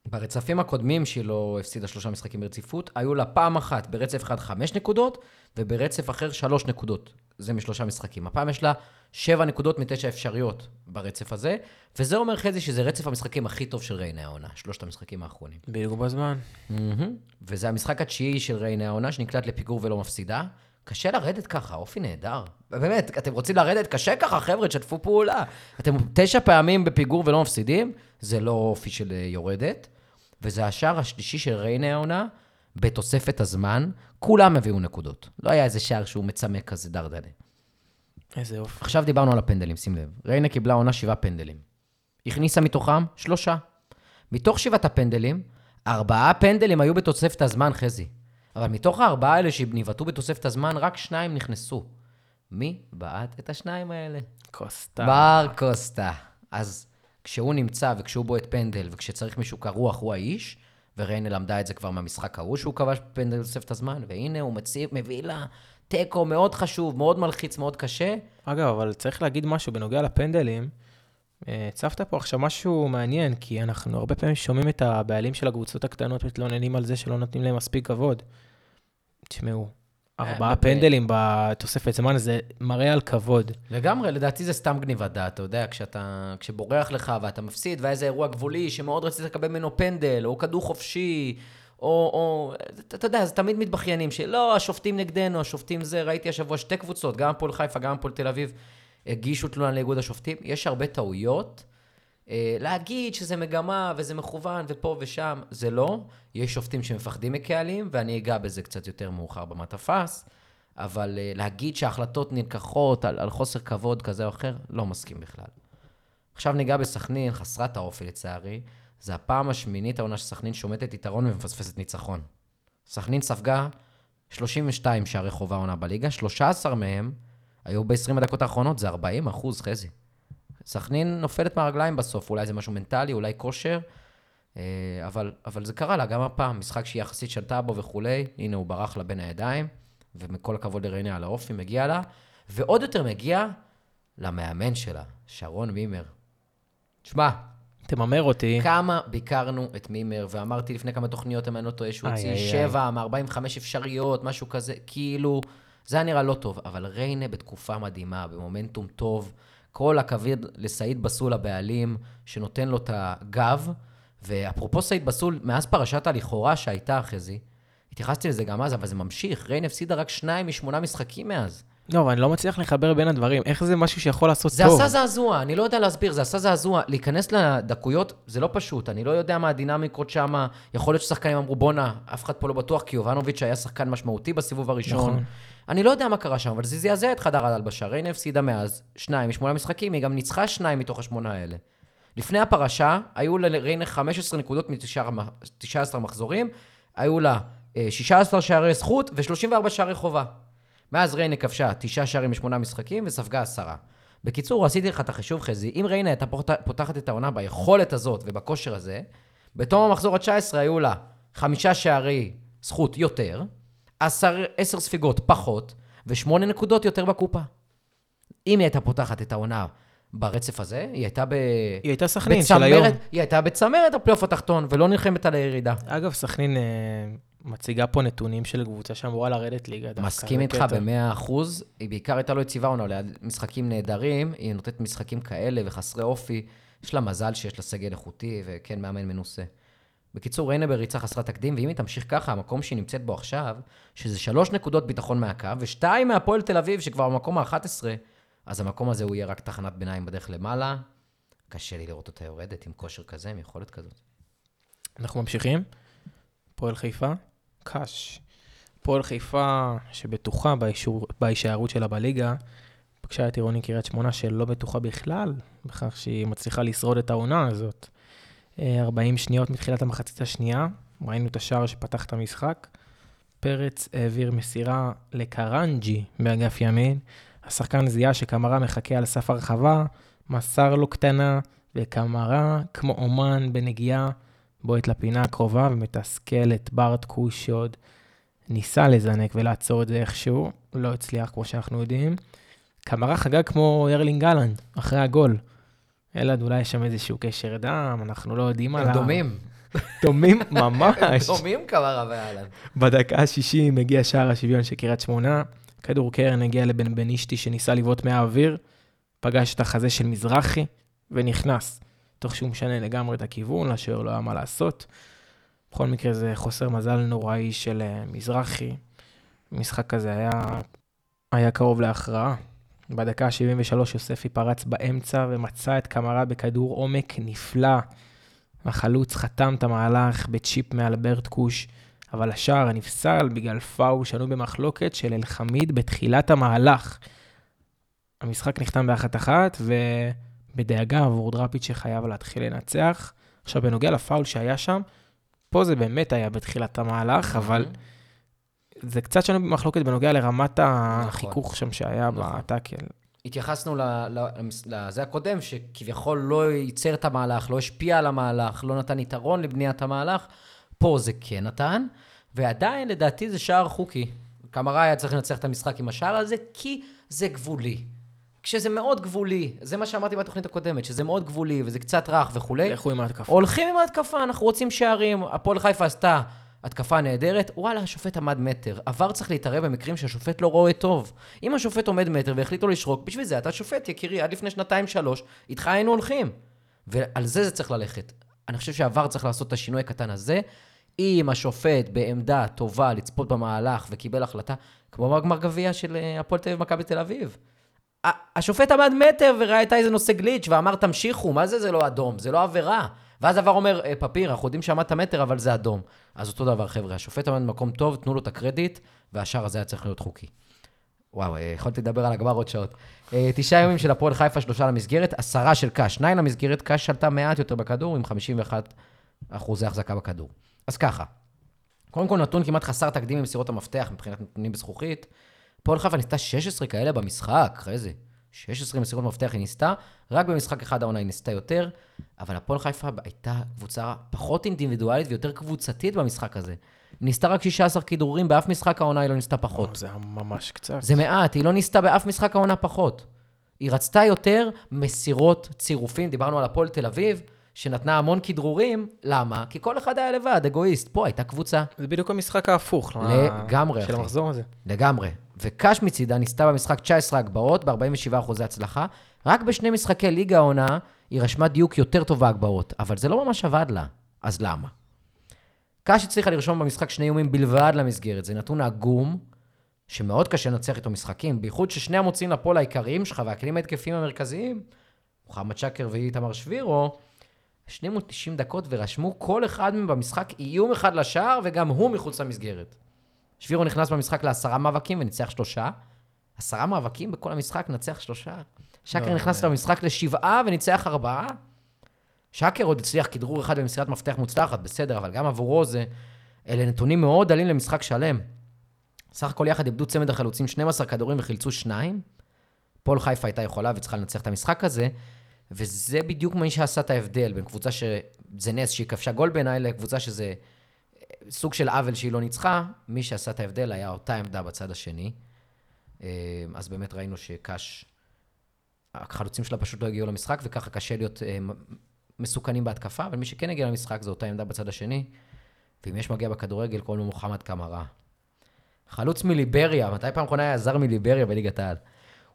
ברצפים הקודמים לא הפסידה שלושה משחקים ברציפות, היו לה פעם אחת ברצף אחד חמש נקודות, וברצף אחר שלוש נקודות. זה משלושה משחקים. הפעם יש לה שבע נקודות מתשע אפשריות ברצף הזה, וזה אומר חזי שזה רצף המשחקים הכי טוב של ריינה העונה, שלושת המשחקים האחרונים. בדיוק בזמן. מהמם. וזה המשחק התשיעי של ריינה העונה, שנקלט לפיגור ולא מפסידה. קשה לרדת ככה, אופי נהדר. באמת, אתם רוצים לרדת? קשה ככה, חבר'ה, תשתפו פעולה. אתם תשע פעמים בפיגור ולא מפסידים, זה לא אופי של אה, יורדת. וזה השער השלישי של ריינה העונה, בתוספת הזמן, כולם הביאו נקודות. לא היה איזה שער שהוא מצמק כזה דרדלה. איזה יופי. עכשיו דיברנו על הפנדלים, שים לב. ריינה קיבלה עונה שבעה פנדלים. הכניסה מתוכם שלושה. מתוך שבעת הפנדלים, ארבעה פנדלים היו בתוספת הזמן, חזי. אבל מתוך הארבעה האלה שנבעטו בתוספת הזמן, רק שניים נכנסו. מי בעט את השניים האלה? קוסטה. בר קוסטה. אז כשהוא נמצא וכשהוא בועט פנדל וכשצריך מישהו קרוח, הוא האיש, וריינה למדה את זה כבר מהמשחק ההוא שהוא כבש פנדל בתוספת הזמן, והנה הוא מציב, מביא לה תיקו מאוד חשוב, מאוד מלחיץ, מאוד קשה. אגב, אבל צריך להגיד משהו בנוגע לפנדלים. אה, הצפת פה עכשיו משהו מעניין, כי אנחנו הרבה פעמים שומעים את הבעלים של הקבוצות הקטנות מתלוננים על זה שלא נותנים להם מספיק כבוד. תשמעו, ארבעה אה, פנדלים בתוספת זמן זה מראה על כבוד. לגמרי, לדעתי זה סתם גניבת דעת, אתה יודע, כשאתה, כשבורח לך ואתה מפסיד, והיה איזה אירוע גבולי שמאוד רצית לקבל ממנו פנדל, או כדור חופשי, או, או, אתה, אתה יודע, זה תמיד מתבכיינים, שלא, השופטים נגדנו, השופטים זה, ראיתי השבוע שתי קבוצות, גם הפועל חיפה, גם הפועל תל אביב, הגישו תלונה לאיגוד השופטים, יש הרבה טעויות. אה, להגיד שזה מגמה וזה מכוון ופה ושם, זה לא. יש שופטים שמפחדים מקהלים, ואני אגע בזה קצת יותר מאוחר במטפס, אבל אה, להגיד שההחלטות נלקחות על, על חוסר כבוד כזה או אחר, לא מסכים בכלל. עכשיו ניגע בסכנין, חסרת האופי לצערי. זה הפעם השמינית העונה שסכנין שומטת יתרון ומפספסת ניצחון. סכנין ספגה 32 שערי חובה עונה בליגה, 13 מהם היו ב-20 הדקות האחרונות, זה 40 אחוז, חזי. סכנין נופלת מהרגליים בסוף, אולי זה משהו מנטלי, אולי כושר, אה, אבל, אבל זה קרה לה גם הפעם, משחק שהיא יחסית שלטה בו וכולי, הנה הוא ברח לה בין הידיים, ומכל הכבוד לריינה על האופי, מגיע לה, ועוד יותר מגיע למאמן שלה, שרון מימר. תשמע, תממר אותי. כמה ביקרנו את מימר, ואמרתי לפני כמה תוכניות, אם אני לא טועה, שהוא הוציא שבע מ-45 אפשריות, משהו כזה, כאילו, זה היה נראה לא טוב, אבל ריינה בתקופה מדהימה, במומנטום טוב, כל הכבוד לסעיד בסול הבעלים, שנותן לו את הגב, ואפרופו סעיד בסול, מאז פרשת הלכאורה שהייתה אחרי זה, התייחסתי לזה גם אז, אבל זה ממשיך, ריינה הפסידה רק שניים משמונה משחקים מאז. לא, אבל אני לא מצליח לחבר בין הדברים. איך זה משהו שיכול לעשות זה טוב? עשה זעזוע, אני לא יודע להסביר, זה עשה זעזוע. להיכנס לדקויות זה לא פשוט, אני לא יודע מה הדינמיקות שם. יכול להיות ששחקנים אמרו, בואנה, אף אחד פה לא בטוח, כי יובנוביץ' היה שחקן משמעותי בסיבוב הראשון. נכון. אני לא יודע מה קרה שם, אבל זה זעזע את חדר ההלבשה. ריינה הפסידה מאז שניים משמונה משחקים, היא גם ניצחה שניים מתוך השמונה האלה. לפני הפרשה, היו לריינה 15 נקודות מ-19 מחזורים, היו לה אה, 16 שערי זכות ו-34 שערי חובה. מאז ריינה כבשה תשעה שערים משמונה משחקים וספגה עשרה. בקיצור, עשיתי לך את החישוב, חזי, אם ריינה הייתה פות- פותחת את העונה ביכולת הזאת ובכושר הזה, בתום המחזור ה-19 היו לה חמישה שערי זכות יותר, עשר, עשר ספיגות פחות, ושמונה נקודות יותר בקופה. אם היא הייתה פותחת את העונה ברצף הזה, היא הייתה ב... היא הייתה סכנין של היום. היא הייתה בצמרת הפלייאוף התחתון, ולא נלחמת על הירידה. אגב, סכנין אה, מציגה פה נתונים של קבוצה שאמורה לרדת ליגה. מסכים איתך. במאה אחוז. היא בעיקר הייתה לא יציבה עונה, ליד משחקים נהדרים, היא נותנת משחקים כאלה וחסרי אופי. יש לה מזל שיש לה סגל איכותי, וכן, מאמן מנוסה. בקיצור, ריינה בריצה חסרת תקדים, ואם היא תמשיך ככה, המקום שהיא נמצאת בו עכשיו, שזה שלוש נקודות ביטחון מהקו, ושתיים מהפועל תל אביב, שכבר במקום ה-11, אז המקום הזה הוא יהיה רק תחנת ביניים בדרך למעלה. קשה לי לראות אותה יורדת עם כושר כזה, עם יכולת כזאת. אנחנו ממשיכים. פועל חיפה, קאש. הפועל חיפה, שבטוחה בהישארות שלה בליגה, פגשה את עירוני קריית שמונה שלא בטוחה בכלל בכך שהיא מצליחה לשרוד את העונה הזאת. אה, 40 שניות מתחילת המחצית השנייה, ראינו את השער שפתח את המשחק. פרץ העביר מסירה לקרנג'י באגף ימין. השחקן זיהה שקמרה מחכה על סף הרחבה, מסר לו קטנה, וקמרה, כמו אומן בנגיעה, בועט לפינה הקרובה ומתסכל את ברט קוש שעוד ניסה לזנק ולעצור את זה איכשהו, לא הצליח כמו שאנחנו יודעים. קמרה חגג כמו ירלינג גלנד, אחרי הגול. אלעד, אולי יש שם איזשהו קשר דם, אנחנו לא יודעים עליו. דומים. דומים ממש. דומים כמה ואהלן. בדקה ה-60 מגיע שער השוויון של קריית שמונה, כדור קרן הגיע לבן בנישתי שניסה לבעוט מהאוויר, פגש את החזה של מזרחי ונכנס, תוך שהוא משנה לגמרי את הכיוון, לשוער לא היה מה לעשות. בכל מקרה זה חוסר מזל נוראי של אה, מזרחי. המשחק הזה היה, היה קרוב להכרעה. בדקה ה-73 יוספי פרץ באמצע ומצא את קמרה בכדור עומק נפלא. החלוץ חתם את המהלך בצ'יפ מאלברט קוש, אבל השער הנפסל בגלל פאול שנוי במחלוקת של אלחמיד בתחילת המהלך. המשחק נחתם באחת אחת, ובדאגה עבור דראפיץ' שחייב להתחיל לנצח. עכשיו, בנוגע לפאול שהיה שם, פה זה באמת היה בתחילת המהלך, אבל זה קצת שנוי במחלוקת בנוגע לרמת החיכוך שם שהיה נכון. בטאקל. התייחסנו לזה הקודם, שכביכול לא ייצר את המהלך, לא השפיע על המהלך, לא נתן יתרון לבניית המהלך. פה זה כן נתן, ועדיין, לדעתי, זה שער חוקי. קמרה היה צריך לנצח את המשחק עם השער הזה, כי זה גבולי. כשזה מאוד גבולי, זה מה שאמרתי בתוכנית הקודמת, שזה מאוד גבולי וזה קצת רך וכולי, לכו עם ההתקפה. הולכים עם ההתקפה, אנחנו רוצים שערים. הפועל חיפה עשתה התקפה נהדרת, וואלה, השופט עמד מטר. עבר צריך להתערב במקרים שהשופט לא רואה טוב. אם השופט עומד מטר והחליט לו לשרוק, בשביל זה אתה שופט, יקירי, עד לפני שנתיים-שלוש, איתך היינו הולכים. ועל זה זה צריך ללכת. אני חושב שהעבר צריך לעשות את השינוי הקטן הזה. אם השופט בעמדה טובה לצפות במהלך וקיבל החלטה, כמו בגמר גביע של אה, הפועל תל אביב ומכבי תל אביב. השופט עמד מטר וראה הייתה איזה נושא גליץ' ואמר תמשיכו, מה זה זה לא אדום? זה לא עבירה. ואז עבר אומר, "אה, פפיר, אנחנו יודעים שעמדת מטר, אבל זה אדום. אז אותו דבר, חבר'ה, השופט עמד במקום טוב, תנו לו את הקרדיט, והשאר הזה היה צריך להיות חוקי. וואו, אה, יכולתי לדבר על הגמר עוד שעות. אה, תשעה ימים של הפועל חיפה, שלושה למסגרת, עשרה של קאש, שניים למסגרת, קאש שלטה מעט יותר בכדור, עם 51 אחוזי החזקה בכדור. אז ככה, קודם כל נתון כמעט חסר תקדים במסירות המפתח מבחינת נתונים בזכוכית. הפועל חיפה ניסתה 16 כאלה במשחק, אחרי זה. 16 מסירות מפתח היא ניסתה, רק במשחק אחד העונה היא ניסתה יותר, אבל הפועל חיפה הייתה קבוצה פחות אינדיבידואלית ויותר קבוצתית במשחק הזה. היא ניסתה רק 16 כדרורים, באף משחק העונה היא לא ניסתה פחות. זה ממש קצת. זה מעט, היא לא ניסתה באף משחק העונה פחות. היא רצתה יותר מסירות צירופים, דיברנו על הפועל תל אביב, שנתנה המון כדרורים, למה? כי כל אחד היה לבד, אגואיסט. פה הייתה קבוצה, זה בדיוק המשחק ההפוך. לגמרי, של. המחזור הזה. לגמרי. וקאש מצידה ניסתה במשחק 19 הגבהות, ב-47 אחוזי הצלחה. רק בשני משחקי ליגה העונה, היא רשמה דיוק יותר טוב בהגבהות, אבל זה לא ממש עבד לה. אז למה? קאש הצליחה לרשום במשחק שני איומים בלבד למסגרת. זה נתון עגום, שמאוד קשה לנצח איתו משחקים, בייחוד ששני המוציאים לפועל העיקריים שלך והכלים ההתקפיים המרכזיים, מוחמד שקר ואיתמר שבירו, 290 דקות ורשמו כל אחד מהם במשחק איום אחד לשער, וגם הוא מחוץ למסגרת. שבירו נכנס במשחק לעשרה מאבקים וניצח שלושה. עשרה מאבקים בכל המשחק, נצח שלושה. שקר לא, נכנס זה- למשחק לשבעה וניצח ארבעה. שקר עוד הצליח כדרור אחד במסירת מפתח מוצלחת, בסדר, אבל גם עבורו זה... אלה נתונים מאוד דלים למשחק שלם. סך הכל יחד איבדו צמד החלוצים 12 כדורים וחילצו שניים. פועל חיפה הייתה יכולה וצריכה לנצח את המשחק הזה, וזה בדיוק מי שעשה את ההבדל בין קבוצה שזה נס שהיא כבשה גול בעיניי, לקבוצה שזה סוג של עוול שהיא לא ניצחה, מי שעשה את ההבדל היה אותה עמדה בצד השני. אה, אז באמת ראינו שקאש, החלוצים שלה פשוט לא הגיעו למשחק, וככה קשה להיות אה, מסוכנים בהתקפה, אבל מי שכן הגיע למשחק זה אותה עמדה בצד השני, ואם יש מגיע בכדורגל, קוראים לו מוחמד קמרה. חלוץ מליבריה, מתי פעם אחרונה היה זר מליבריה בליגת העל?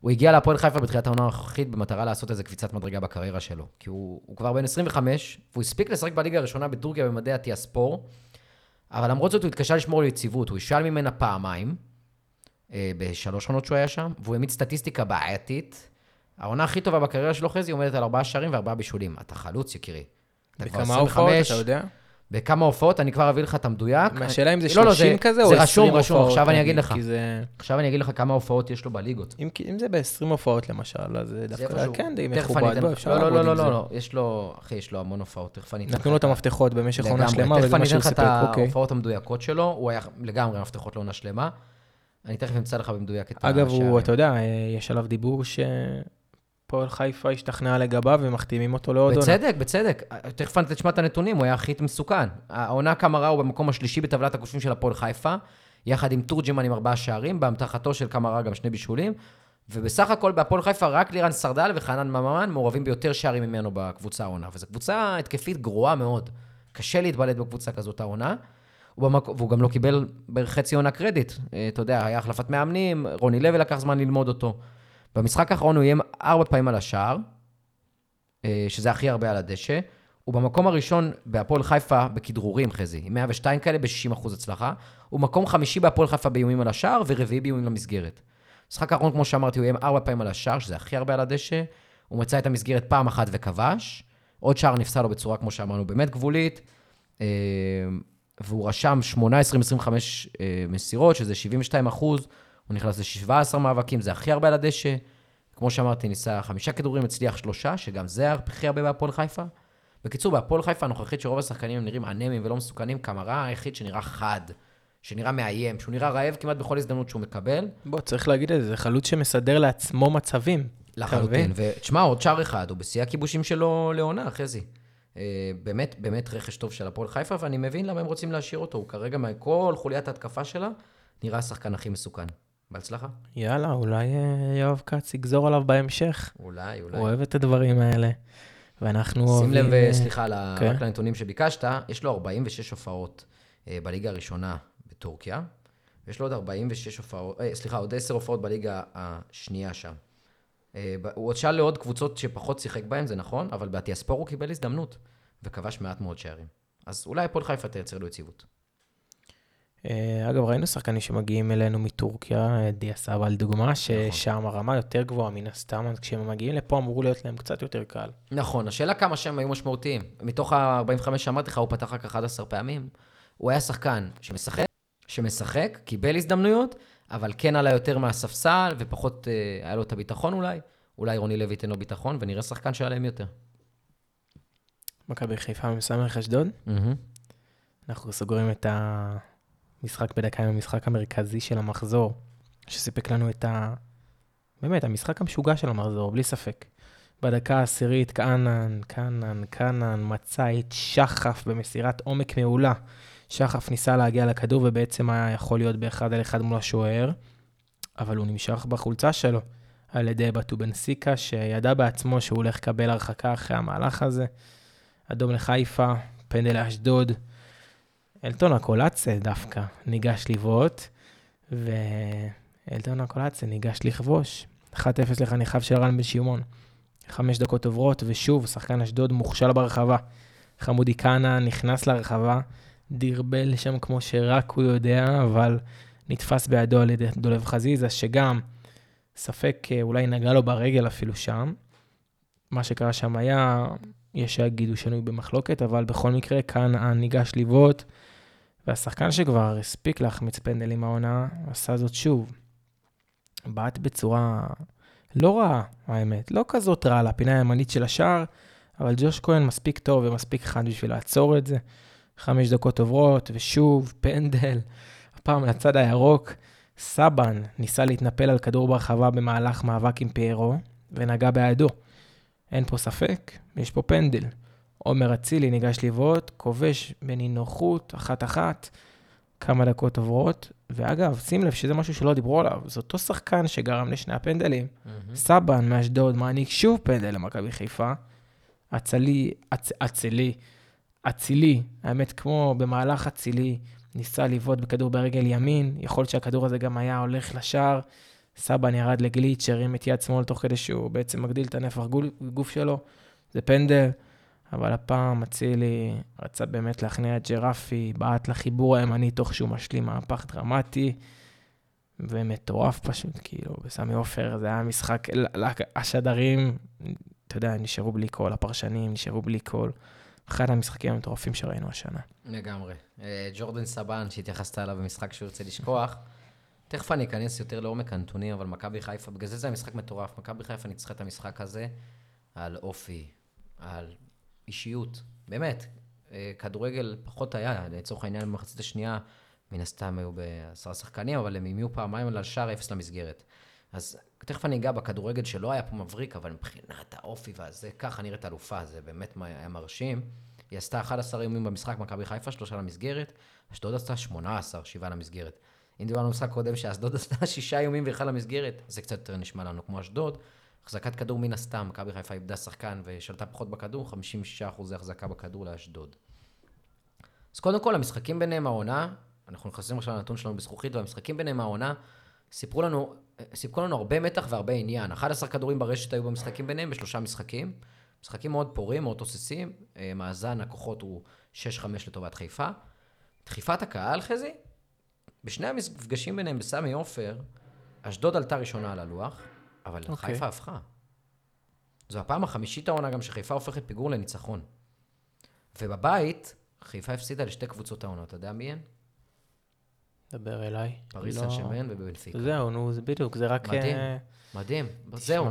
הוא הגיע להפועל חיפה בתחילת העונה הנוכחית במטרה לעשות איזה קפיצת מדרגה בקריירה שלו. כי הוא, הוא כבר בן 25, והוא הספיק לשחק בליגה הראשונה בטורקיה במדעי הטיאספור, אבל למרות זאת הוא התקשה לשמור על יציבות, הוא השאל ממנה פעמיים, אה, בשלוש עונות שהוא היה שם, והוא העמיד סטטיסטיקה בעייתית. העונה הכי טובה בקריירה שלו, חזי, עומדת על ארבעה שערים וארבעה בישולים. אתה חלוץ, יקירי. אתה כבר בכמה הופעות, 25, אתה יודע? בכמה הופעות, אני כבר אביא לך את המדויק. מהשאלה אם זה לא, לא, 30 כזה או זה 20 רשום, הופעות. רשום, עכשיו אני אגיד לך. זה... עכשיו אני אגיד לך כמה הופעות יש לו בליגות. אם, אם זה ב-20 הופעות למשל, אז זה דווקא. כן די תכף מכובד, אני אתן לך- אפשר לא, לא, לא, לא, זה. לא, יש לו, אחי, יש לו המון הופעות, תכף אני אתן לך נתנו לו את המפתחות במשך עונה. שלמה, תכף וזה אני מה אתן שהוא לך את סיפק, אוקיי. ההופעות המדויקות שלו, הוא היה לגמרי מפתחות לעונה שלמה. אני תכף אמצא לך במדויק את אגב, השערים. הוא, אתה יודע, אה, יש עליו דיבור שפועל חיפה השתכנעה לגביו ומחתימים אותו לעוד עונה. בצדק, בצדק. תכף אתה תשמע את הנתונים, הוא היה הכי מסוכן. העונה קמרה הוא במקום השלישי בטבלת הכושבים של הפועל חיפה, יחד עם תורג'מן עם ארבעה שערים, באמתחתו של קמרה גם שני בישולים. ובסך הכל בהפועל חיפה רק לירן סרדל וחנן ממן מעורבים ביותר שערים ממנו בקבוצה העונה. וזו קבוצה התקפית גרועה מאוד. קשה להתבלט בקבוצה כזאת העונה. הוא במק... והוא גם לא קיבל בערך חצי עונה קרדיט. אה, אתה יודע, היה החלפת מאמנים, רוני לוי לקח זמן ללמוד אותו. במשחק האחרון הוא איים ארבע פעמים על השער, אה, שזה הכי הרבה על הדשא. הוא במקום הראשון בהפועל חיפה בכדרורים, חזי, עם 102 כאלה ב-60% הצלחה. הוא מקום חמישי בהפועל חיפה באיומים על השער, ורביעי באיומים למסגרת. במשחק האחרון, כמו שאמרתי, הוא איים ארבע פעמים על השער, שזה הכי הרבה על הדשא. הוא מצא את המסגרת פעם אחת וכבש. עוד שער נפסל לו בצורה, כמו שאמרנו, באמת גבולית. אה, והוא רשם 18 25 אה, מסירות, שזה 72 אחוז. הוא נכנס ל-17 מאבקים, זה הכי הרבה על הדשא. כמו שאמרתי, ניסה חמישה כדורים, הצליח שלושה, שגם זה הכי הרבה בהפועל חיפה. בקיצור, בהפועל חיפה הנוכחית, שרוב השחקנים הם נראים אנמיים ולא מסוכנים, קמרה היחיד שנראה חד, שנראה מאיים, שהוא נראה רעב כמעט בכל הזדמנות שהוא מקבל. בוא, צריך להגיד את זה, זה חלוץ שמסדר לעצמו מצבים. לחלוטין. ותשמע, עוד שער אחד, הוא בשיא הכיבושים שלו לעונה, חזי. אה, באמת, באמת רכש טוב של הפועל חיפה, ואני מבין למה הם רוצים להשאיר אותו. הוא כרגע, מכל חוליית ההתקפה שלה, נראה השחקן הכי מסוכן. בהצלחה. יאללה, אולי אה, יואב כץ יגזור עליו בהמשך. אולי, אולי. הוא אוהב את הדברים האלה. ואנחנו שים אוהבים... לב, אה, סליחה, ל- כן. רק לנתונים שביקשת, יש לו 46 הופעות אה, בליגה הראשונה בטורקיה, ויש לו עוד 46 הופעות, אה, סליחה, עוד 10 הופעות בליגה השנייה שם. אה, הוא עוד שאל לעוד קבוצות שפחות שיחק בהן, זה נכון, אבל באטיאספור הוא קיבל הזדמנות, וכבש מעט מאוד שערים. אז אולי הפועל חיפה תייצר לו יציבות. אה, אגב, ראינו שחקנים שמגיעים אלינו מטורקיה, אה, דיה סבא לדוגמה, ששם הרמה יותר גבוהה מן הסתם, אז כשהם מגיעים לפה אמור להיות להם קצת יותר קל. נכון, השאלה כמה שהם היו משמעותיים. מתוך ה-45 שאמרתי לך, הוא פתח רק 11 פעמים. הוא היה שחקן שמשחק, שמשחק, קיבל הזדמנויות, אבל כן עלה יותר מהספסל, ופחות אה, היה לו את הביטחון אולי. אולי רוני לוי ייתן לו ביטחון, ונראה שחקן שעליהם יותר. מכבי חיפה מסמך אשדוד. אנחנו סוגרים את המשחק בדקה עם המשחק המרכזי של המחזור, שסיפק לנו את ה... באמת, המשחק המשוגע של המחזור, בלי ספק. בדקה העשירית, כהנן, כהנן, כהנן, מצא את שחף במסירת עומק מעולה. שחף ניסה להגיע לכדור ובעצם היה יכול להיות באחד על אחד מול השוער, אבל הוא נמשך בחולצה שלו על ידי בטובנסיקה, שידע בעצמו שהוא הולך לקבל הרחקה אחרי המהלך הזה. אדום לחיפה, פנדל לאשדוד. אלטון הקולצה דווקא ניגש לבעוט, ואלטון הקולצה ניגש לכבוש. 1-0 לחניכיו של רן בן שמעון. חמש דקות עוברות, ושוב, שחקן אשדוד מוכשל ברחבה. חמודי כהנא נכנס לרחבה, דרבל שם כמו שרק הוא יודע, אבל נתפס בידו על ידי דולב חזיזה, שגם ספק אה, אולי נגע לו ברגל אפילו שם. מה שקרה שם היה, יש שיגידו שנוי במחלוקת, אבל בכל מקרה, כהנא ניגש לבעוט, והשחקן שכבר הספיק להחמיץ פנדלים העונה, עשה זאת שוב. בעט בצורה לא רעה, האמת, לא כזאת רעה לפינה הימנית של השער, אבל ג'וש כהן מספיק טוב ומספיק חד בשביל לעצור את זה. חמש דקות עוברות, ושוב, פנדל, הפעם לצד הירוק. סבן ניסה להתנפל על כדור ברחבה במהלך מאבק עם פיירו, ונגע בידו. אין פה ספק, יש פה פנדל. עומר אצילי ניגש לבעוט, כובש בנינוחות, אחת-אחת, כמה דקות עוברות. ואגב, שים לב שזה משהו שלא דיברו עליו, זה אותו שחקן שגרם לשני הפנדלים. סבן מאשדוד מעניק שוב פנדל למכבי חיפה. אצלי, אצ, אצילי, אצילי, האמת, כמו במהלך אצילי, ניסה לבעוט בכדור ברגל ימין, יכול להיות שהכדור הזה גם היה הולך לשער. סבן ירד לגליץ', הרים את יד שמאל תוך כדי שהוא בעצם מגדיל את הנפח גוף שלו. זה פנדל, אבל הפעם אצילי רצה באמת להכניע את ג'רפי, בעט לחיבור הימני תוך שהוא משלים מהפך דרמטי. ומטורף פשוט, כאילו, בסמי עופר, זה היה משחק, השדרים, אתה יודע, נשארו בלי קול, הפרשנים נשארו בלי קול. אחד המשחקים המטורפים שראינו השנה. לגמרי. אה, ג'ורדן סבן, שהתייחסת אליו במשחק שהוא ירצה לשכוח, תכף אני אכנס יותר לעומק הנתונים, אבל מכבי חיפה, בגלל זה זה המשחק מטורף. מכבי חיפה ניצחה את המשחק הזה על אופי, על אישיות. באמת, אה, כדורגל פחות היה, לצורך העניין במחצית השנייה, מן הסתם היו בעשרה שחקנים, אבל הם אימיו פעמיים על שער אפס למסגרת. אז תכף אני אגע בכדורגל שלא היה פה מבריק, אבל מבחינת האופי והזה, ככה נראית אלופה, זה באמת היה מרשים. היא עשתה 11 איומים במשחק, מכבי חיפה, שלושה למסגרת, אשדוד עשתה 18, שבעה למסגרת. אם דיברנו במשחק קודם שאשדוד עשתה שישה איומים ואחד למסגרת, זה קצת יותר נשמע לנו כמו אשדוד. החזקת כדור מן הסתם, מכבי חיפה איבדה שחקן ושלטה פחות בכדור, 56% החזקה בכדור לאשדוד. אז קודם כל, המשחקים ביניהם העונה, אנחנו נכנסים עכשיו לנתון שלנו בזכוכית, והמשחקים ביניהם העונה, סיפרו לנו, סיפקו לנו הרבה מתח והרבה עניין. 11 כדורים ברשת היו במשחקים ביניהם, בשלושה משחקים. משחקים מאוד פורים, מאוד תוססים. אה, מאזן הכוחות הוא 6-5 לטובת חיפה. דחיפת הקהל, חזי, בשני המפגשים ביניהם בסמי עופר, אשדוד עלתה ראשונה על הלוח, אבל okay. אוקיי. חיפה הפכה. זו הפעם החמישית העונה גם שחיפה הופכת פיגור לניצחון. ובבית, חיפה הפסידה לשתי קבוצות העונה, אתה יודע מי הן? דבר אליי. פריס סן לא... שמן ובבנפיקה. זהו, נו, זה בדיוק, זה רק... מדהים, uh... מדהים, זהו.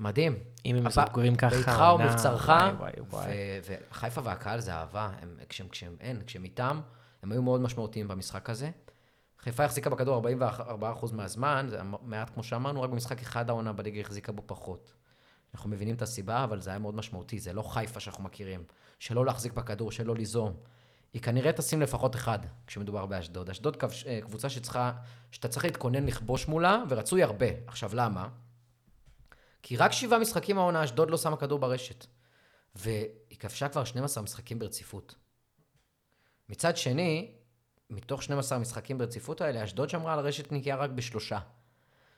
מדהים. אם הם מסוגרים ככה... ביתך ומבצרך, וחיפה והקהל זה אהבה, הם, כשהם, כשהם אין, כשהם איתם, הם היו מאוד משמעותיים במשחק הזה. חיפה החזיקה בכדור 44% מהזמן, זה מעט כמו שאמרנו, רק במשחק אחד העונה בליגה החזיקה בו פחות. אנחנו מבינים את הסיבה, אבל זה היה מאוד משמעותי, זה לא חיפה שאנחנו מכירים. שלא להחזיק בכדור, שלא ליזום. היא כנראה תשים לפחות אחד כשמדובר באשדוד. אשדוד אה, קבוצה שצריכה, שאתה צריך להתכונן לכבוש מולה, ורצוי הרבה. עכשיו, למה? כי רק שבעה משחקים העונה, אשדוד לא שמה כדור ברשת. והיא כבשה כבר 12 משחקים ברציפות. מצד שני, מתוך 12 משחקים ברציפות האלה, אשדוד שמרה על רשת נקייה רק בשלושה.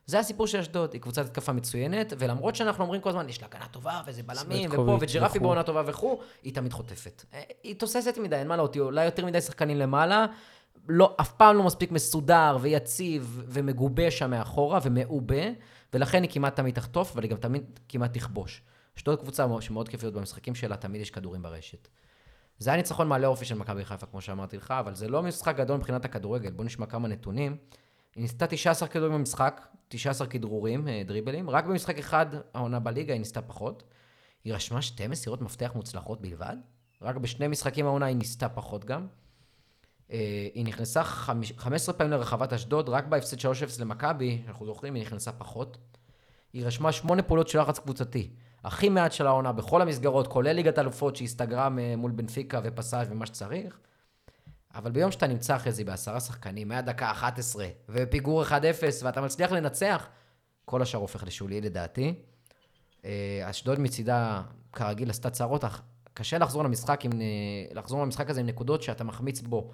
זה הסיפור של אשדוד, היא קבוצת התקפה מצוינת, ולמרות שאנחנו אומרים כל הזמן, יש לה הגנה טובה, וזה בלמים, ופה, וג'רפי בעונה טובה וכו', היא תמיד חוטפת. אה, היא תוססת מדי, אין מה היא עולה יותר מדי שחקנים למעלה, לא, אף פעם לא מספיק מסודר ויציב ומגובה שם מאחורה ומעובה, ולכן היא כמעט תמיד תחטוף, אבל היא גם תמיד כמעט תכבוש. אשדוד קבוצה שמאוד כיף להיות במשחקים שלה, תמיד יש כדורים ברשת. זה היה ניצחון מעלה אופי של מכבי חיפה, כמו שאמרתי לך, אבל זה לא משחק גדול מבחינת הכדורגל. בואו נשמע כמה נתונים. היא ניסתה 19 כדורים במשחק, 19 כדרורים, אה, דריבלים, רק במשחק אחד העונה בליגה היא ניסתה פחות. היא רשמה שתי מסירות מפתח מוצלחות בלבד, רק בשני משחקים העונה היא ניסתה פחות גם. אה, היא נכנסה 15 פעמים לרחבת אשדוד, רק בהפסד 3-0 למכבי, אנחנו זוכרים, היא נכנסה פחות. היא רשמה שמונה פעולות של לחץ קבוצתי. הכי מעט של העונה בכל המסגרות, כולל ליגת אלופות שהסתגרה מול בנפיקה ופסאז' ומה שצריך. אבל ביום שאתה נמצא אחרי זה בעשרה שחקנים, מהדקה 11, ופיגור 1-0, ואתה מצליח לנצח, כל השאר הופך לשולי לדעתי. אה, אשדוד מצידה, כרגיל, עשתה צרות, אך קשה לחזור למשחק, עם, אה, לחזור למשחק הזה עם נקודות שאתה מחמיץ בו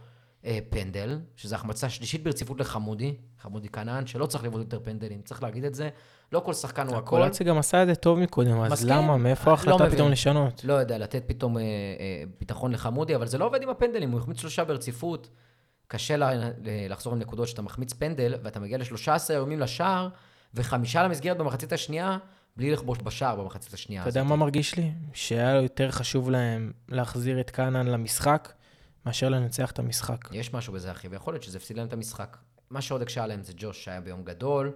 פנדל, שזו החמצה שלישית ברציפות לחמודי, חמודי כנען, שלא צריך לבעוט יותר פנדלים, צריך להגיד את זה. לא כל שחקן הוא הכל. הקולציה גם עשה את זה טוב מקודם, אז מסכים? למה? מאיפה לא ההחלטה לא פתאום לשנות? לא יודע, לתת פתאום אה, אה, ביטחון לחמודי, אבל זה לא עובד עם הפנדלים, הוא החמיץ שלושה ברציפות. קשה לה, לחזור עם נקודות שאתה מחמיץ פנדל, ואתה מגיע ל-13 איומים לשער, וחמישה למסגרת במחצית השנייה, בלי לכבוש בשער במחצית השנייה. אתה יודע מה מרגיש לי? שהיה יותר חשוב להם להחזיר את קאנן למשחק, מאשר לנצח את המשחק. יש משהו בזה, אחי, ויכול להיות שזה הפסיד להם את המשחק. מה שעוד הקשה להם זה ג'וש, שהיה ביום גדול,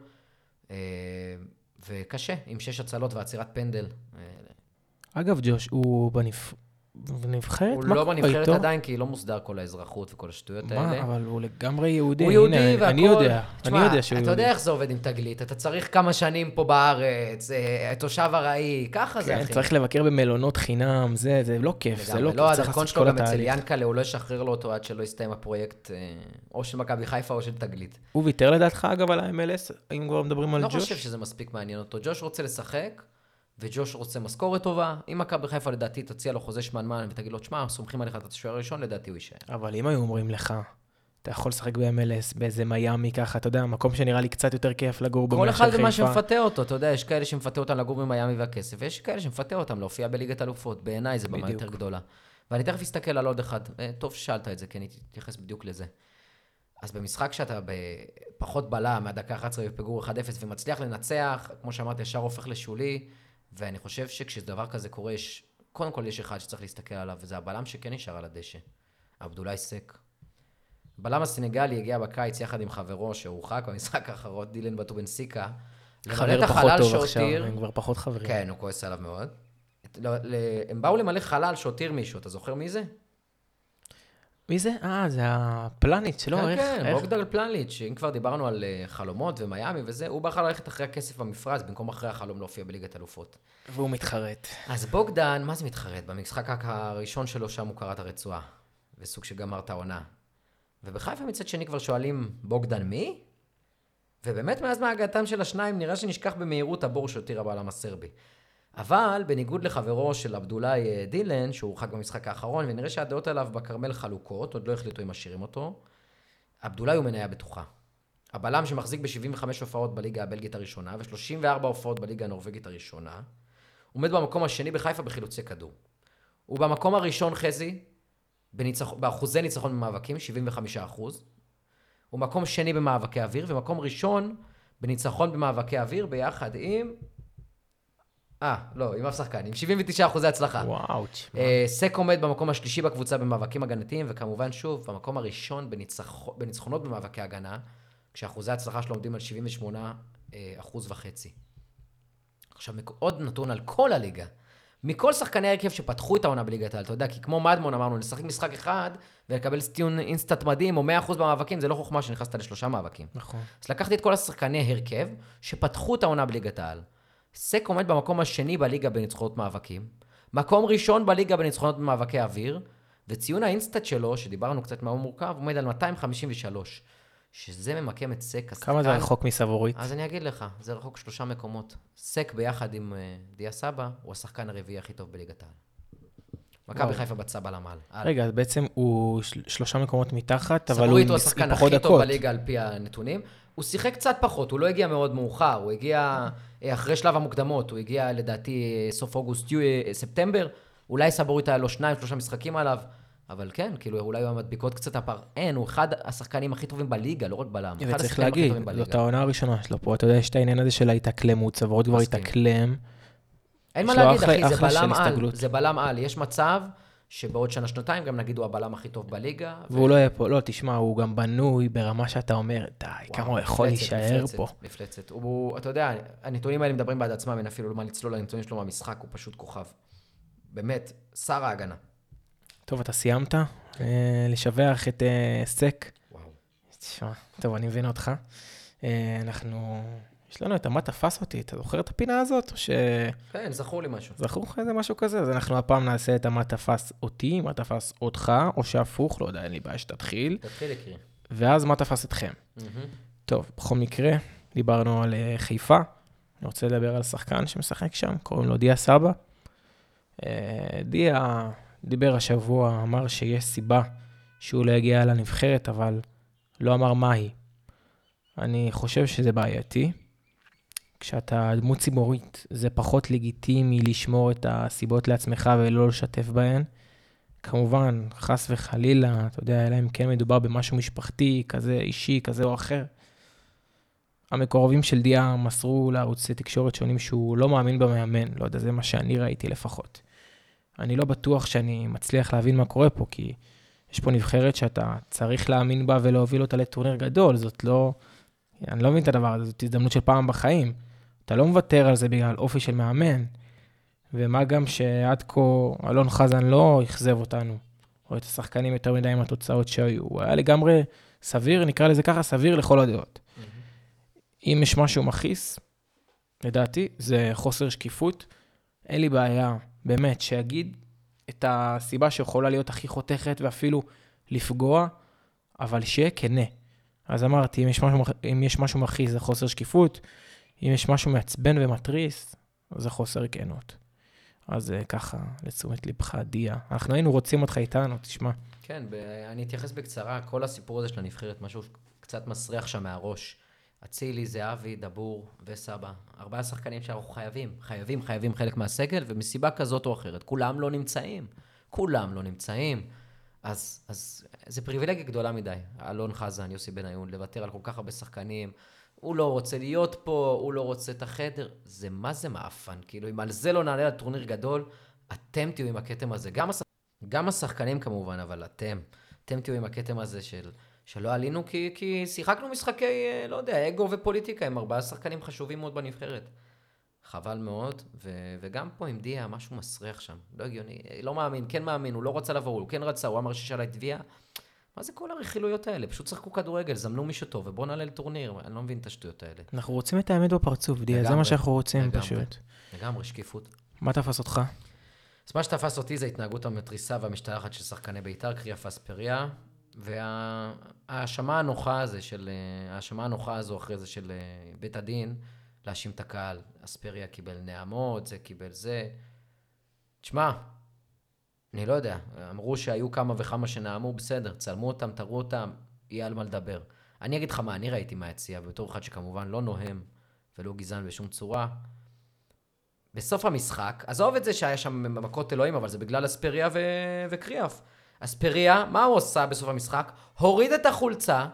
אה, וקשה, עם שש הצלות ועצירת פנדל. אה, אגב, ג'וש, הוא בנפ... בנבחרת? הוא לא בנבחרת עדיין, כי לא מוסדר כל האזרחות וכל השטויות מה? האלה. אבל הוא לגמרי יהודי. הוא יהודי והכל. אני יודע, תשמע, אני יודע שהוא יהודי. אתה יודע איך זה עובד עם תגלית, אתה צריך כמה שנים פה בארץ, אה, תושב ארעי, ככה כן, זה, אחי. צריך לבקר במלונות חינם, זה, זה לא כיף, זה לא כיף, לא, הדרכון שלו גם אצל ינקלה, הוא לא ישחרר לו אותו עד שלא יסתיים הפרויקט, אה, או של מכבי חיפה או של תגלית. הוא ויתר לדעתך, אגב, על ה-MLS, אם כבר מדברים על לא ג'וש? לא חושב שזה מספיק מעניין אותו. ג'וש רוצה לשחק. וג'וש רוצה משכורת טובה, אם מכבי חיפה לדעתי תציע לו חוזה שמנמן ותגיד לו, תשמע, סומכים עליך את השוער הראשון, לדעתי הוא יישאר. אבל אם היו אומרים לך, אתה יכול לשחק ב-MLS, באיזה מיאמי ככה, אתה יודע, מקום שנראה לי קצת יותר כיף לגור בו מאשר חיפה. כל אחד ומה שמפתה אותו, אתה יודע, יש כאלה שמפתה אותם לגור במיאמי והכסף, ויש כאלה שמפתה אותם להופיע בליגת אלופות. בעיניי זה במה יותר גדולה. ואני תכף אסתכל על עוד אחד. אה, טוב ששאלת את זה, כי אני אתייחס בדיוק לזה. אז במשחק שאתה פחות בלם, מהדקה 11 בפיגור 1-0 ומצליח לנצח, כמו שאמרתי, ישר הופך לשולי, ואני חושב שכשדבר כזה קורה, יש קודם כל יש אחד שצריך להסתכל עליו, וזה הבלם שכן נשאר על הדשא, עבדולאי סק. בלם הסנגלי הגיע בקיץ יחד עם חברו שהורחק במשחק האחרון, דילן בטו בן סיקה. למלא חבר פחות טוב עכשיו, שהותיר- הם כבר פחות חברים. כן, הוא כועס עליו מאוד. לא, הם באו למלא חלל שהותיר מישהו, אתה זוכר מי זה? מי זה? אה, זה הפלניץ', שלא? כן, איך- כן, איך- בוגדל פלניץ', אם כבר דיברנו על אה, חלומות ומיאמי וזה, הוא בחר ללכת אחרי הכסף במפרץ, במקום אחרי החלום להופיע בליגת אלופות. והוא מתחרט. אז בוגדן, מה זה מתחרט? במשחק הראשון שלו שם הוא קרע את הרצועה, וסוג שגמר את העונה. ובחיפה מצד שני כבר שואלים, בוגדן מי? ובאמת מאז מהגעתם של השניים נראה שנשכח במהירות הבור שהותיר הבעלם הסרבי. אבל בניגוד לחברו של עבדולאי אה, דילן, שהוא הורחק במשחק האחרון, ונראה שהדעות עליו בכרמל חלוקות, עוד לא החליטו אם משאירים אותו, עבדולאי הוא מניה בטוחה. הבלם שמחזיק ב-75 הופעות בליגה הבלגית הראשונה, ו-34 הופעות בליגה הנורבגית הראשונה, עומד במקום השני בחיפה בחילוצי כדור. הוא במקום הראשון, חזי, בניצח... באחוזי ניצחון במאבקים, 75 אחוז. הוא מקום שני במאבקי אוויר, ומקום ראשון בניצחון במאבקי אוויר, ביחד עם... אה, לא, עם אף שחקן, עם 79 אחוזי הצלחה. וואו, תשמע. אה, סק עומד במקום השלישי בקבוצה במאבקים הגנתיים, וכמובן, שוב, במקום הראשון בניצח... בניצחונות במאבקי הגנה, כשאחוזי ההצלחה שלו עומדים על 78 אה, אחוז וחצי. עכשיו, מק- עוד נתון על כל הליגה. מכל שחקני ההרכב שפתחו את העונה בליגת העל, אתה יודע, כי כמו מדמון אמרנו, לשחק משחק אחד ולקבל ציון InStat מדהים, או 100% במאבקים, זה לא חוכמה שנכנסת לשלושה מאבקים. נכון. אז לקחתי את כל השחקני הרכב שפתחו את העונה בליגת העל. סק עומד במקום השני בליגה בניצחונות מאבקים, מקום ראשון בליגה בניצחונות במאבקי אוויר, וציון ה InStat שלו, שדיברנו קצת מה הוא מורכב, עומד על 253, שזה ממקם את סק. כמה זה רחוק מסבורית? אז אני אגיד לך, זה רחוק שלושה מקומות. סק ביחד עם uh, דיה סבא, הוא השחקן הרביעי הכי טוב בליגת העל. מכבי. חיפה בצבא למעל. רגע, אז בעצם הוא של- שלושה מקומות מתחת, אבל הוא סבורית הוא השחקן פחות הכי טוב דקות. בליגה על פי הנתונים. הוא שיחק קצת פחות, הוא לא הגיע מאוד מאוחר, הוא הגיע אה, אחרי שלב המוקדמות, הוא הגיע לדעתי אה, סוף אוגוסט, אה, ספטמבר, אולי סבורית היה לו שניים, שלושה משחקים עליו, אבל כן, כאילו אולי הוא מדביקות קצת הפער. אין, הוא אחד השחקנים הכי טובים בליגה, לא רק בלם. וצריך להגיד. זאת העונה הראשונה שלו פה, אתה יודע, יש את העניין הזה של ההתאקלמות, סבורית כבר. התאקלם. אין מה להגיד, אחי, זה בלם על. זה בלם על. יש מצב שבעוד שנה-שנתיים גם נגיד הוא הבלם הכי טוב בליגה. ו- והוא לא יהיה פה, לא, תשמע, הוא גם בנוי ברמה שאתה אומר, די, כמה הוא יכול מפלצת, להישאר מפלצת, פה. מפלצת. הוא, אתה יודע, הנתונים האלה מדברים בעד עצמם, אין אפילו לא מה לצלול לנתונים שלו מהמשחק, הוא פשוט כוכב. באמת, שר ההגנה. טוב, אתה סיימת אה, לשבח את אה, סק? וואו. תשמע, טוב, אני מבין אותך. אה, אנחנו, יש לנו את המה תפס אותי, אתה זוכר את הפינה הזאת? או כן, זכור לי משהו. שזכור לך איזה משהו כזה? אז אנחנו הפעם נעשה את המה תפס אותי, מה תפס אותך, או שהפוך, לא יודע, אין לי בעיה שתתחיל, תתחיל לקריא. ואז מה תפס אתכם. טוב, בכל מקרה, דיברנו על אה, חיפה. אני רוצה לדבר על שחקן שמשחק שם, קוראים לו דיה סבא. אה, דיה דיבר השבוע, אמר שיש סיבה שהוא לא יגיע לנבחרת, אבל לא אמר מהי. אני חושב שזה בעייתי. כשאתה דמות ציבורית, זה פחות לגיטימי לשמור את הסיבות לעצמך ולא לשתף בהן. כמובן, חס וחלילה, אתה יודע, אלא אם כן מדובר במשהו משפחתי, כזה אישי, כזה או אחר. המקורבים של דיה מסרו לערוצי תקשורת שונים שהוא לא מאמין במאמן, לא יודע, זה מה שאני ראיתי לפחות. אני לא בטוח שאני מצליח להבין מה קורה פה, כי יש פה נבחרת שאתה צריך להאמין בה ולהוביל אותה לטורניר גדול, זאת לא... אני לא מבין את הדבר הזה, זאת הזדמנות של פעם בחיים. אתה לא מוותר על זה בגלל אופי של מאמן. ומה גם שעד כה אלון חזן לא אכזב אותנו, או את השחקנים יותר מדי עם התוצאות שהיו. הוא היה לגמרי סביר, נקרא לזה ככה, סביר לכל הדעות. אם יש משהו מכעיס, לדעתי, זה חוסר שקיפות. אין לי בעיה, באמת, שיגיד את הסיבה שיכולה להיות הכי חותכת ואפילו לפגוע, אבל שיהיה כנה. אז אמרתי, אם יש משהו, אם יש משהו מכעיס זה חוסר שקיפות, אם יש משהו מעצבן ומתריס, זה חוסר כנות. אז אה, ככה, לתשומת לבך, דיה. אנחנו היינו רוצים אותך איתנו, תשמע. כן, אני אתייחס בקצרה, כל הסיפור הזה של הנבחרת, משהו קצת מסריח שם מהראש. אצילי, זהבי, דבור וסבא. ארבעה שחקנים שאנחנו חייבים, חייבים, חייבים חלק מהסגל, ומסיבה כזאת או אחרת, כולם לא נמצאים. כולם לא נמצאים. אז, אז זה פריבילגיה גדולה מדי. אלון חזן, יוסי בניון, לוותר על כל כך הרבה שחקנים. הוא לא רוצה להיות פה, הוא לא רוצה את החדר. זה מה זה מעפן? כאילו, אם על זה לא נעלה לטורניר גדול, אתם תהיו עם הכתם הזה. גם, הש... גם השחקנים כמובן, אבל אתם. אתם תהיו עם הכתם הזה של... שלא עלינו כי, כי שיחקנו משחקי, אה, לא יודע, אגו ופוליטיקה עם ארבעה שחקנים חשובים מאוד בנבחרת. חבל מאוד, ו, וגם פה עם דיה, משהו מסריח שם. לא הגיוני, לא מאמין, כן מאמין, הוא לא רצה לבוא, הוא כן רצה, הוא אמר ששאלה את דביה. מה זה כל הרכילויות האלה? פשוט שחקו כדורגל, זמנו מישהו טוב, ובואו נעלה לטורניר. אני לא מבין את השטויות האלה. אנחנו רוצים את האמת בפרצוף, דיה, זה מה שאנחנו רוצים לגמרי. פשוט. לגמרי, שקיפות. מה תפס אותך? אז מה שתפס אותי זה ההתנהגות המתריסה והמשתלחת של שחקני בית"ר, קריאף אספריה, וההאשמה הנוחה הזה של, אה, ההאשמה הנוחה הזו אחרי זה של אה, בית הדין, להאשים את הקהל. אספריה קיבל נעמות, זה קיבל זה. תשמע, אני לא יודע, אמרו שהיו כמה וכמה שנאמו, בסדר, צלמו אותם, תראו אותם, יהיה על מה לדבר. אני אגיד לך מה אני ראיתי מהיציאה, בתור אחד שכמובן לא נוהם ולא גזען בשום צורה. בסוף המשחק, עזוב את זה שהיה שם מכות אלוהים, אבל זה בגלל אספריה ו... וקריאף. אספריה, מה הוא עושה בסוף המשחק? הוריד את החולצה,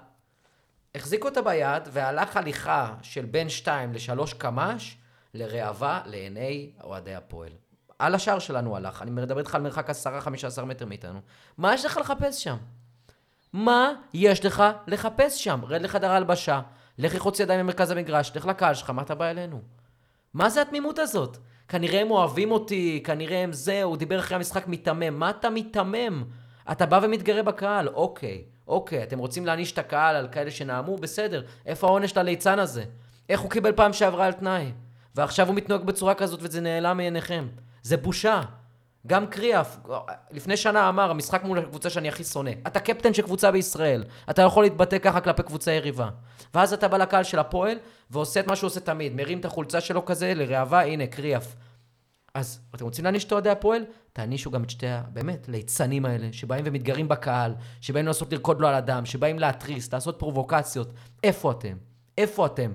החזיק אותה ביד, והלך הליכה של בין 2 ל-3 קמ"ש לראווה לעיני אוהדי הפועל. על השער שלנו הלך, אני מדבר איתך על מרחק 10-15 מטר מאיתנו. מה יש לך לחפש שם? מה יש לך לחפש שם? רד לחדר ההלבשה, לך לחוץ ידיים ממרכז המגרש, לך לקהל שלך, מה אתה בא אלינו? מה זה התמימות הזאת? כנראה הם אוהבים אותי, כנראה הם זה, הוא דיבר אחרי המשחק מיתמם. מה אתה מיתמם? אתה בא ומתגרה בקהל, אוקיי, אוקיי, אתם רוצים להעניש את הקהל על כאלה שנאמו? בסדר. איפה העונש לליצן הזה? איך הוא קיבל פעם שעברה על תנאי? ועכשיו הוא מתנהג בצורה כזאת וזה נעלם מעיניכם. זה בושה. גם קריאף, לפני שנה אמר, המשחק מול הקבוצה שאני הכי שונא. אתה קפטן של קבוצה בישראל. אתה יכול להתבטא ככה כלפי קבוצה יריבה. ואז אתה בא לקהל של הפועל, ועושה את מה שהוא עושה תמיד. מרים את החולצה שלו כזה לראווה, הנה, קריאף. אז אתם רוצים להעניש את אוהדי הפועל? תענישו גם את שתי ה... באמת, ליצנים האלה, שבאים ומתגרים בקהל, שבאים לנסות לרקוד לו על הדם, שבאים להתריס, לעשות פרובוקציות. איפה אתם? איפה אתם?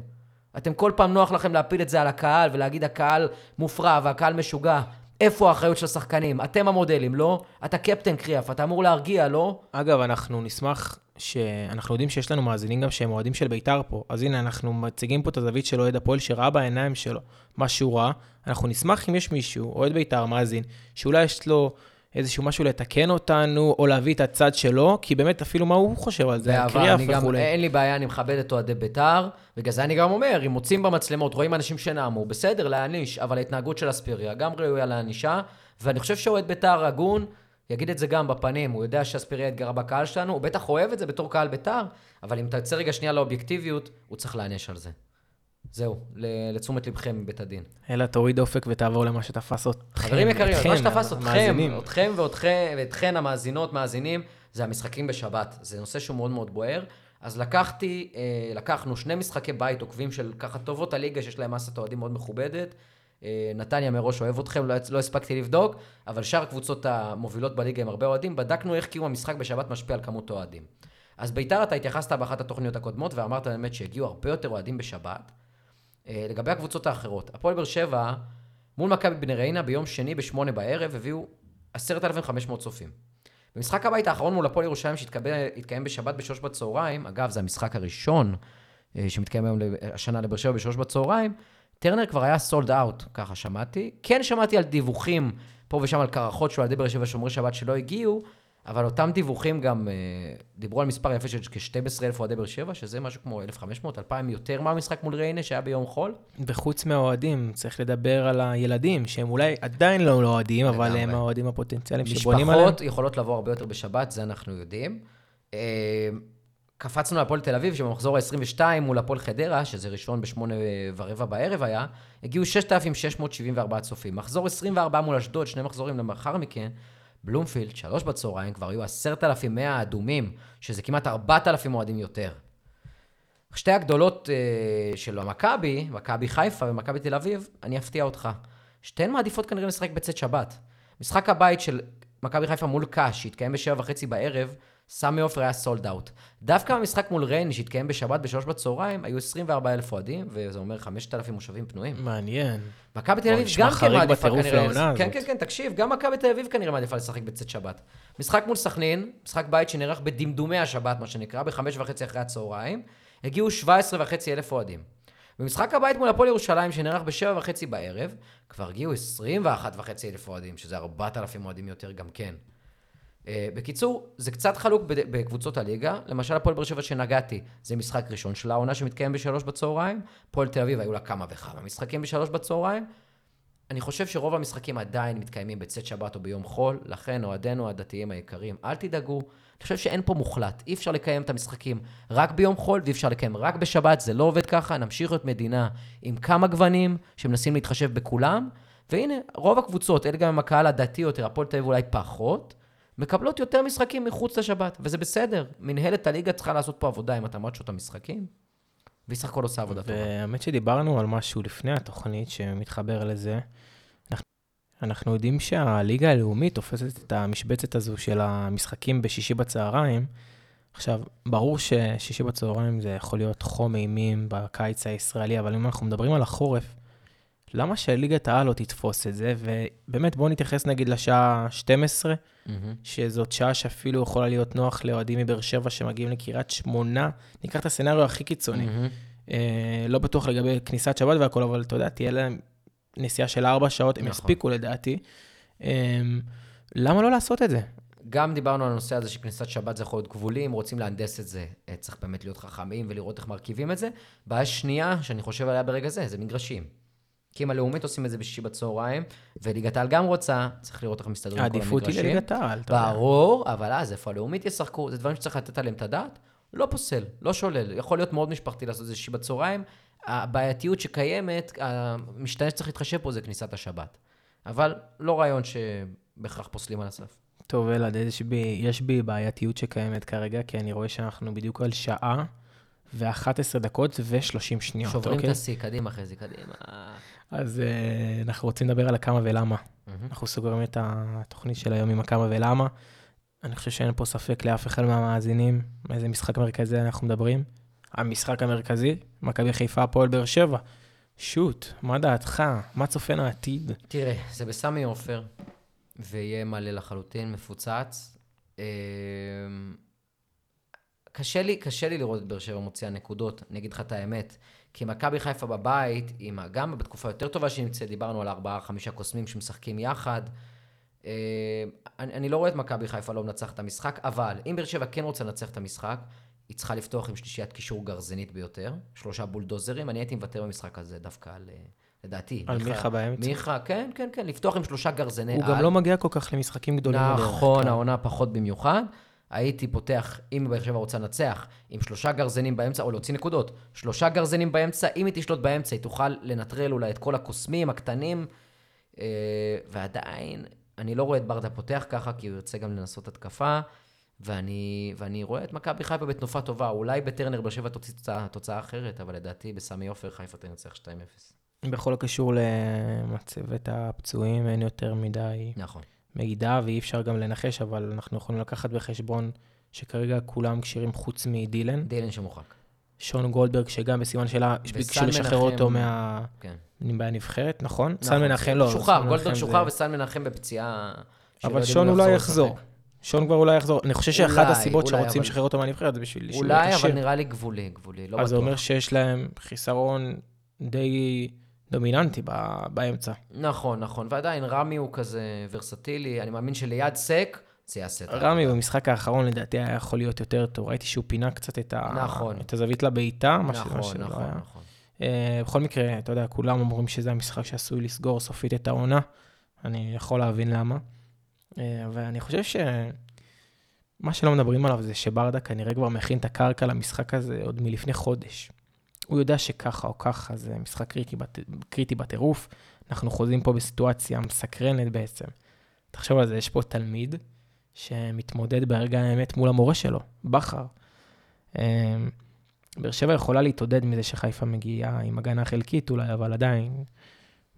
אתם כל פעם נוח לכם להפיל את זה על הקהל ולהגיד הקהל מופרע והקהל משוגע. איפה האחריות של השחקנים? אתם המודלים, לא? אתה קפטן קריאף, אתה אמור להרגיע, לא? אגב, אנחנו נשמח שאנחנו יודעים שיש לנו מאזינים גם שהם אוהדים של בית"ר פה, אז הנה, אנחנו מציגים פה את הזווית של אוהד הפועל שראה בעיניים שלו מה שהוא ראה. אנחנו נשמח אם יש מישהו, אוהד בית"ר, מאזין, שאולי יש לו איזשהו משהו לתקן אותנו, או להביא את הצד שלו, כי באמת אפילו מה הוא חושב על זה, באהבה, קריאף אני גם, וכולי. אין לי בעיה, אני מכבד את אוהדי בית"ר, בגלל זה אני גם אומר, אם מוצאים במצלמות, רואים אנשים שנאמו, בסדר, להעניש, אבל ההתנהגות של אספיריה גם ראויה להענישה, ואני חושב שאוהד בית"ר הגון, יגיד את זה גם בפנים, הוא יודע שאספיריה התגרה בקהל שלנו, הוא בטח אוהב את זה בתור קהל בית"ר, אבל אם תצא רגע שנייה לאובייקטיביות, הוא צריך להעניש על זה. זהו, לתשומת לבכם מבית הדין. אלא תוריד אופק ותעבור למה שתפס אתכם. חברים יקרים, מה שתפס אתכם. אתכם ואתכן המאזינות, מאזינים, זה המשחקים בשבת. זה נושא שהוא מאוד מאוד בוער. אז לקחתי, אה, לקחנו שני משחקי בית עוקבים של ככה טובות הליגה, שיש להם מסת אוהדים מאוד מכובדת. אה, נתניה מראש אוהב אתכם, לא, לא הספקתי לבדוק, אבל שאר הקבוצות המובילות בליגה עם הרבה אוהדים, בדקנו איך קיום המשחק בשבת משפיע על כמות אוהדים. אז ביתר, אתה התייחסת באחת התוכניות הקודמות, ואמרת באמת שהגיעו הרבה יותר אוהדים בשבת. אה, לגבי הקבוצות האחרות, הפועל באר שבע מול מכבי בני ריינה ביום שני בשמונה בערב הביאו 10,500 צופים. במשחק הבית האחרון מול הפועל ירושלים שהתקיים בשבת בשלוש בצהריים, אגב זה המשחק הראשון אה, שמתקיים היום השנה לבאר שבע בשלוש בצהריים, טרנר כבר היה סולד אאוט, ככה שמעתי. כן שמעתי על דיווחים פה ושם על קרחות של אוהדי באר שבע שומרי שבת שלא הגיעו, אבל אותם דיווחים גם אה, דיברו על מספר יפה של כ-12,000 אוהדי באר שבע, שזה משהו כמו 1,500, 2,000 יותר מהמשחק מול ריינה שהיה ביום חול. וחוץ מהאוהדים, צריך לדבר על הילדים, שהם אולי עדיין לא אוהדים, אבל. הם האוהדים הפוטנציאליים שבונים עליהם. משפחות יכולות לבוא הרבה יותר בשבת, זה אנחנו יודעים. אה, קפצנו להפועל תל אביב, שבמחזור ה-22 מול הפועל חדרה, שזה ראשון בשמונה ורבע בערב היה, הגיעו 6,674 צופים. מחזור 24 מול אשדוד, שני מחזורים למאחר מכן, בלומפילד, שלוש בצהריים, כבר היו 10,100 אדומים, שזה כמעט 4,000 אוהדים יותר. שתי הגדולות אה, של המכבי, מכבי חיפה ומכבי תל אביב, אני אפתיע אותך. שתיהן מעדיפות כנראה לשחק בצאת שבת. משחק הבית של מכבי חיפה מול קאש, שהתקיים בשבע וחצי בערב, סמי עופר היה סולד אאוט. דווקא במשחק מול ריינה, שהתקיים בשבת בשלוש בצהריים, היו 24 אלף אוהדים, וזה אומר 5,000 מושבים פנויים. מעניין. מכבי תל אביב גם כן מעדיפה כנראה... כן. כן, כן, תקשיב, גם מכבי תל אביב כנראה מעדיפה לשחק בצאת שבת. משחק מול סכנין, משחק בית שנערך בדמדומי השבת, מה שנקרא, בחמש וחצי אחרי הצהריים, הגיעו 17 וחצי אלף אוהדים. במשחק הבית מול הפועל ירושלים, שנערך בשבע וחצי בערב, כבר הגיעו 21 וחצי אלף אוהדים, שזה 4,000 אוהדים יותר גם כן. Uh, בקיצור, זה קצת חלוק בקבוצות הליגה. למשל, הפועל באר שבע שנגעתי, זה משחק ראשון של העונה שמתקיים בשלוש בצהריים. הפועל תל אביב, היו לה כמה וכמה משחקים בשלוש בצהריים. אני חושב שרוב המשחקים עדיין מתקיימים בצאת שבת או ביום חול, לכן אוהדינו הדתיים היקרים, אל תדאגו. אני חושב שאין פה מוחלט. אי אפשר לקיים את המשחקים רק ביום חול ואי אפשר לקיים רק בשבת, זה לא עובד ככה. נמשיך להיות מדינה עם כמה גוונים שמנסים להתחשב בכולם. והנה, רוב הקבוצות, אלה גם עם הקהל הדתי יותר, הפועל תל אביב אולי פחות, מקבלות יותר משחקים מחוץ לשבת, וזה בסדר. מנהלת הליגה צריכה לעשות פה עבודה עם התאמת שעות המשחקים, והיא סך הכל עושה עבודה טובה. והאמת שדיברנו על משהו לפני התוכנית שמתחבר לזה. אנחנו, אנחנו יודעים שהליגה הלאומית תופסת את המשבצת הזו של המשחקים בשישי בצהריים. עכשיו, ברור ששישי בצהריים זה יכול להיות חום אימים בקיץ הישראלי, אבל אם אנחנו מדברים על החורף, למה שליגת העל לא תתפוס את זה? ובאמת, בואו נתייחס נגיד לשעה 12, mm-hmm. שזאת שעה שאפילו יכולה להיות נוח לאוהדים מבאר שבע שמגיעים לקריית שמונה. ניקח את הסצנריו הכי קיצוני. Mm-hmm. אה, לא בטוח לגבי כניסת שבת והכול, אבל אתה יודע, תהיה להם נסיעה של ארבע שעות, הם נכון. יספיקו לדעתי. אה, למה לא לעשות את זה? גם דיברנו על הנושא הזה שכניסת שבת זה יכול להיות גבולי, אם רוצים להנדס את זה, אה, צריך באמת להיות חכמים ולראות איך מרכיבים את זה. בעיה שנייה שאני חושב עליה ברגע זה, זה מגרשים. כי אם הלאומית עושים את זה בשישי בצהריים, וליגת העל גם רוצה, צריך לראות איך מסתדרים כל המגרשים. העדיפות היא לליגת העל, אתה יודע. ברור, אבל אז איפה הלאומית ישחקו? זה דברים שצריך לתת עליהם את הדעת. לא פוסל, לא שולל. יכול להיות מאוד משפחתי לעשות את זה שישי בצהריים. הבעייתיות שקיימת, המשתנה שצריך להתחשב פה זה כניסת השבת. אבל לא רעיון שבהכרח פוסלים על הסף. טוב, אלעד, יש בי בעייתיות שקיימת כרגע, כי אני רואה שאנחנו בדיוק על שעה ו-11 דקות ו-30 שניות, שוברים אוקיי? את השיא, קדימה זה, קדימה. אז uh, אנחנו רוצים לדבר על הכמה ולמה. Mm-hmm. אנחנו סוגרים את התוכנית של היום עם הכמה ולמה. אני חושב שאין פה ספק לאף אחד מהמאזינים מאיזה משחק מרכזי אנחנו מדברים. המשחק המרכזי, מכבי חיפה, הפועל באר שבע. שוט, מה דעתך? מה צופן העתיד? תראה, זה בסמי עופר, ויהיה מלא לחלוטין, מפוצץ. אמ, קשה לי, קשה לי לראות את באר שבע מוציאה נקודות, אני אגיד לך את האמת. כי מכבי חיפה בבית, עם, גם בתקופה יותר טובה שהיא נמצאת, דיברנו על ארבעה-חמישה קוסמים שמשחקים יחד. אה, אני, אני לא רואה את מכבי חיפה לא מנצחת את המשחק, אבל אם באר שבע כן רוצה לנצח את המשחק, היא צריכה לפתוח עם שלישיית קישור גרזנית ביותר, שלושה בולדוזרים, אני הייתי מוותר במשחק הזה דווקא על... אה, לדעתי. על מיכה באמצע? מיכה, כן, כן, כן, לפתוח עם שלושה גרזני הוא על. גם לא מגיע כל כך למשחקים גדולים. נכון, העונה פחות במיוחד. הייתי פותח, אם באר שבע רוצה לנצח, עם שלושה גרזנים באמצע, או להוציא נקודות, שלושה גרזנים באמצע, אם היא תשלוט באמצע, היא תוכל לנטרל אולי את כל הקוסמים הקטנים, אה, ועדיין, אני לא רואה את ברדה פותח ככה, כי הוא ירצה גם לנסות התקפה, ואני, ואני רואה את מכבי חיפה בתנופה טובה, אולי בטרנר באר שבע תוציא תוצאה, תוצאה אחרת, אבל לדעתי בסמי עופר חיפה תנצח 2-0. בכל הקשור למצבת הפצועים, אין יותר מדי. נכון. מידע, ואי אפשר גם לנחש, אבל אנחנו יכולים לקחת בחשבון שכרגע כולם כשירים חוץ מדילן. דילן שמורחק. שון גולדברג, שגם בסימן שאלה, ביקשו לשחרר אותו מה... כן. מהנבחרת, נכון? נכון. סן מנחם לא. שוחרר, גולדברג שוחרר וסן מנחם בפציעה... אבל שון אולי יחזור. שון כבר אולי יחזור. אני חושב שאחת הסיבות שרוצים לשחרר אותו מהנבחרת זה בשביל שהוא. אולי, אבל נראה לי גבולי, גבולי, לא בטוח. אז זה אומר שיש להם חיסרון די דומיננטי באמצע. נכון, נכון, ועדיין רמי הוא כזה ורסטילי, אני מאמין שליד סק זה יעשה את זה. רמי במשחק האחרון לדעתי היה יכול להיות יותר טוב, ראיתי שהוא פינה קצת את, ה... נכון. את הזווית לבעיטה, מה נכון, שלא נכון, היה. נכון. Uh, בכל מקרה, אתה יודע, כולם אומרים שזה המשחק שעשוי לסגור סופית את העונה, אני יכול להבין למה. Uh, ואני חושב ש... מה שלא מדברים עליו זה שברדה כנראה כבר מכין את הקרקע למשחק הזה עוד מלפני חודש. הוא יודע שככה או ככה זה משחק קריטי, בת... קריטי בטירוף. אנחנו חוזים פה בסיטואציה מסקרנת בעצם. תחשוב על זה, יש פה תלמיד שמתמודד ברגע האמת מול המורה שלו, בכר. אמ, באר שבע יכולה להתעודד מזה שחיפה מגיעה עם הגנה חלקית אולי, אבל עדיין,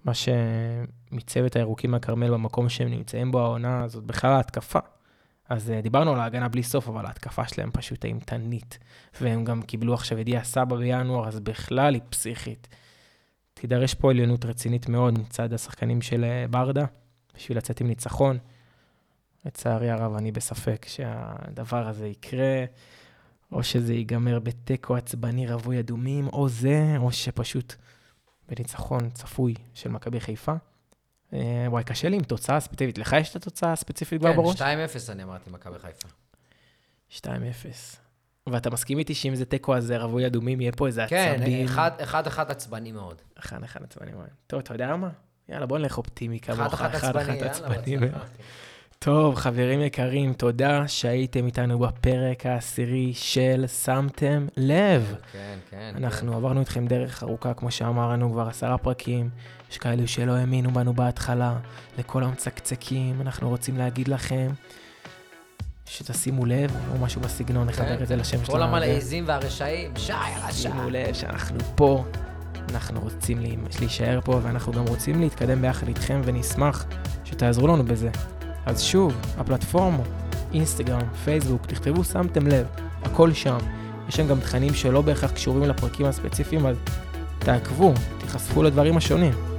מה שמצוות הירוקים מהכרמל במקום שהם נמצאים בו העונה, זאת בכלל ההתקפה. אז uh, דיברנו על ההגנה בלי סוף, אבל ההתקפה שלהם פשוט אימתנית. והם גם קיבלו עכשיו ידיעה סבא בינואר, אז בכלל היא פסיכית. תידרש פה עליונות רצינית מאוד מצד השחקנים של uh, ברדה, בשביל לצאת עם ניצחון. לצערי הרב, אני בספק שהדבר הזה יקרה. או שזה ייגמר בתיקו עצבני רווי אדומים, או זה, או שפשוט בניצחון צפוי של מכבי חיפה. אה, וואי, קשה לי עם תוצאה ספציפית. לך יש את התוצאה הספציפית כבר כן, בראש? 2-0 אני אמרתי מכבי חיפה. 2-0. ואתה מסכים איתי שאם זה תיקו הזה רווי אדומים, יהיה פה איזה כן, עצבים? אחד- אחד אחד עצבני מאוד. אחד אחד עצבני מאוד. טוב, אתה יודע מה? יאללה, בוא נלך אופטימי אחד כמוך. אחד עצבני, יאללה, עצבני. מאוד. טוב, חברים יקרים, תודה שהייתם איתנו בפרק העשירי של שמתם לב. כן, כן. אנחנו עברנו איתכם דרך ארוכה, כמו שאמרנו, כבר עשרה פרקים. יש כאלו שלא האמינו בנו בהתחלה, לכל המצקצקים, אנחנו רוצים להגיד לכם שתשימו לב, או משהו בסגנון, נחבר את זה לשם כן. כל שלנו. המלעיזים והרשעים, שי הרשע. שימו לב שאנחנו פה, אנחנו רוצים להישאר פה, ואנחנו גם רוצים להתקדם ביחד איתכם, ונשמח שתעזרו לנו בזה. אז שוב, הפלטפורמה, אינסטגרם, פייסבוק, תכתבו שמתם לב, הכל שם. יש שם גם תכנים שלא בהכרח קשורים לפרקים הספציפיים, אז תעקבו, תיחשפו לדברים השונים.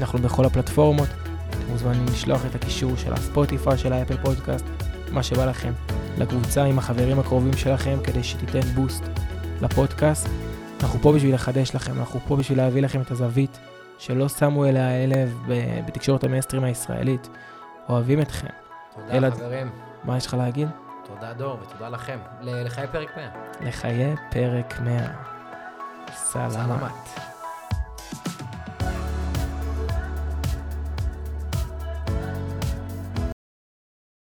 אנחנו בכל הפלטפורמות, אתם מוזמנים לשלוח את הקישור של הספוטיפיי, של האפל פודקאסט, מה שבא לכם, לקבוצה עם החברים הקרובים שלכם, כדי שתיתן בוסט לפודקאסט. אנחנו פה בשביל לחדש לכם, אנחנו פה בשביל להביא לכם את הזווית שלא שמו אליה העלב ב- בתקשורת המייסטרים הישראלית. אוהבים אתכם. תודה, אלעד. חברים. מה יש לך להגיד? תודה, דור, ותודה לכם. לחיי פרק 100. לחיי פרק 100. סלמת. סלמת.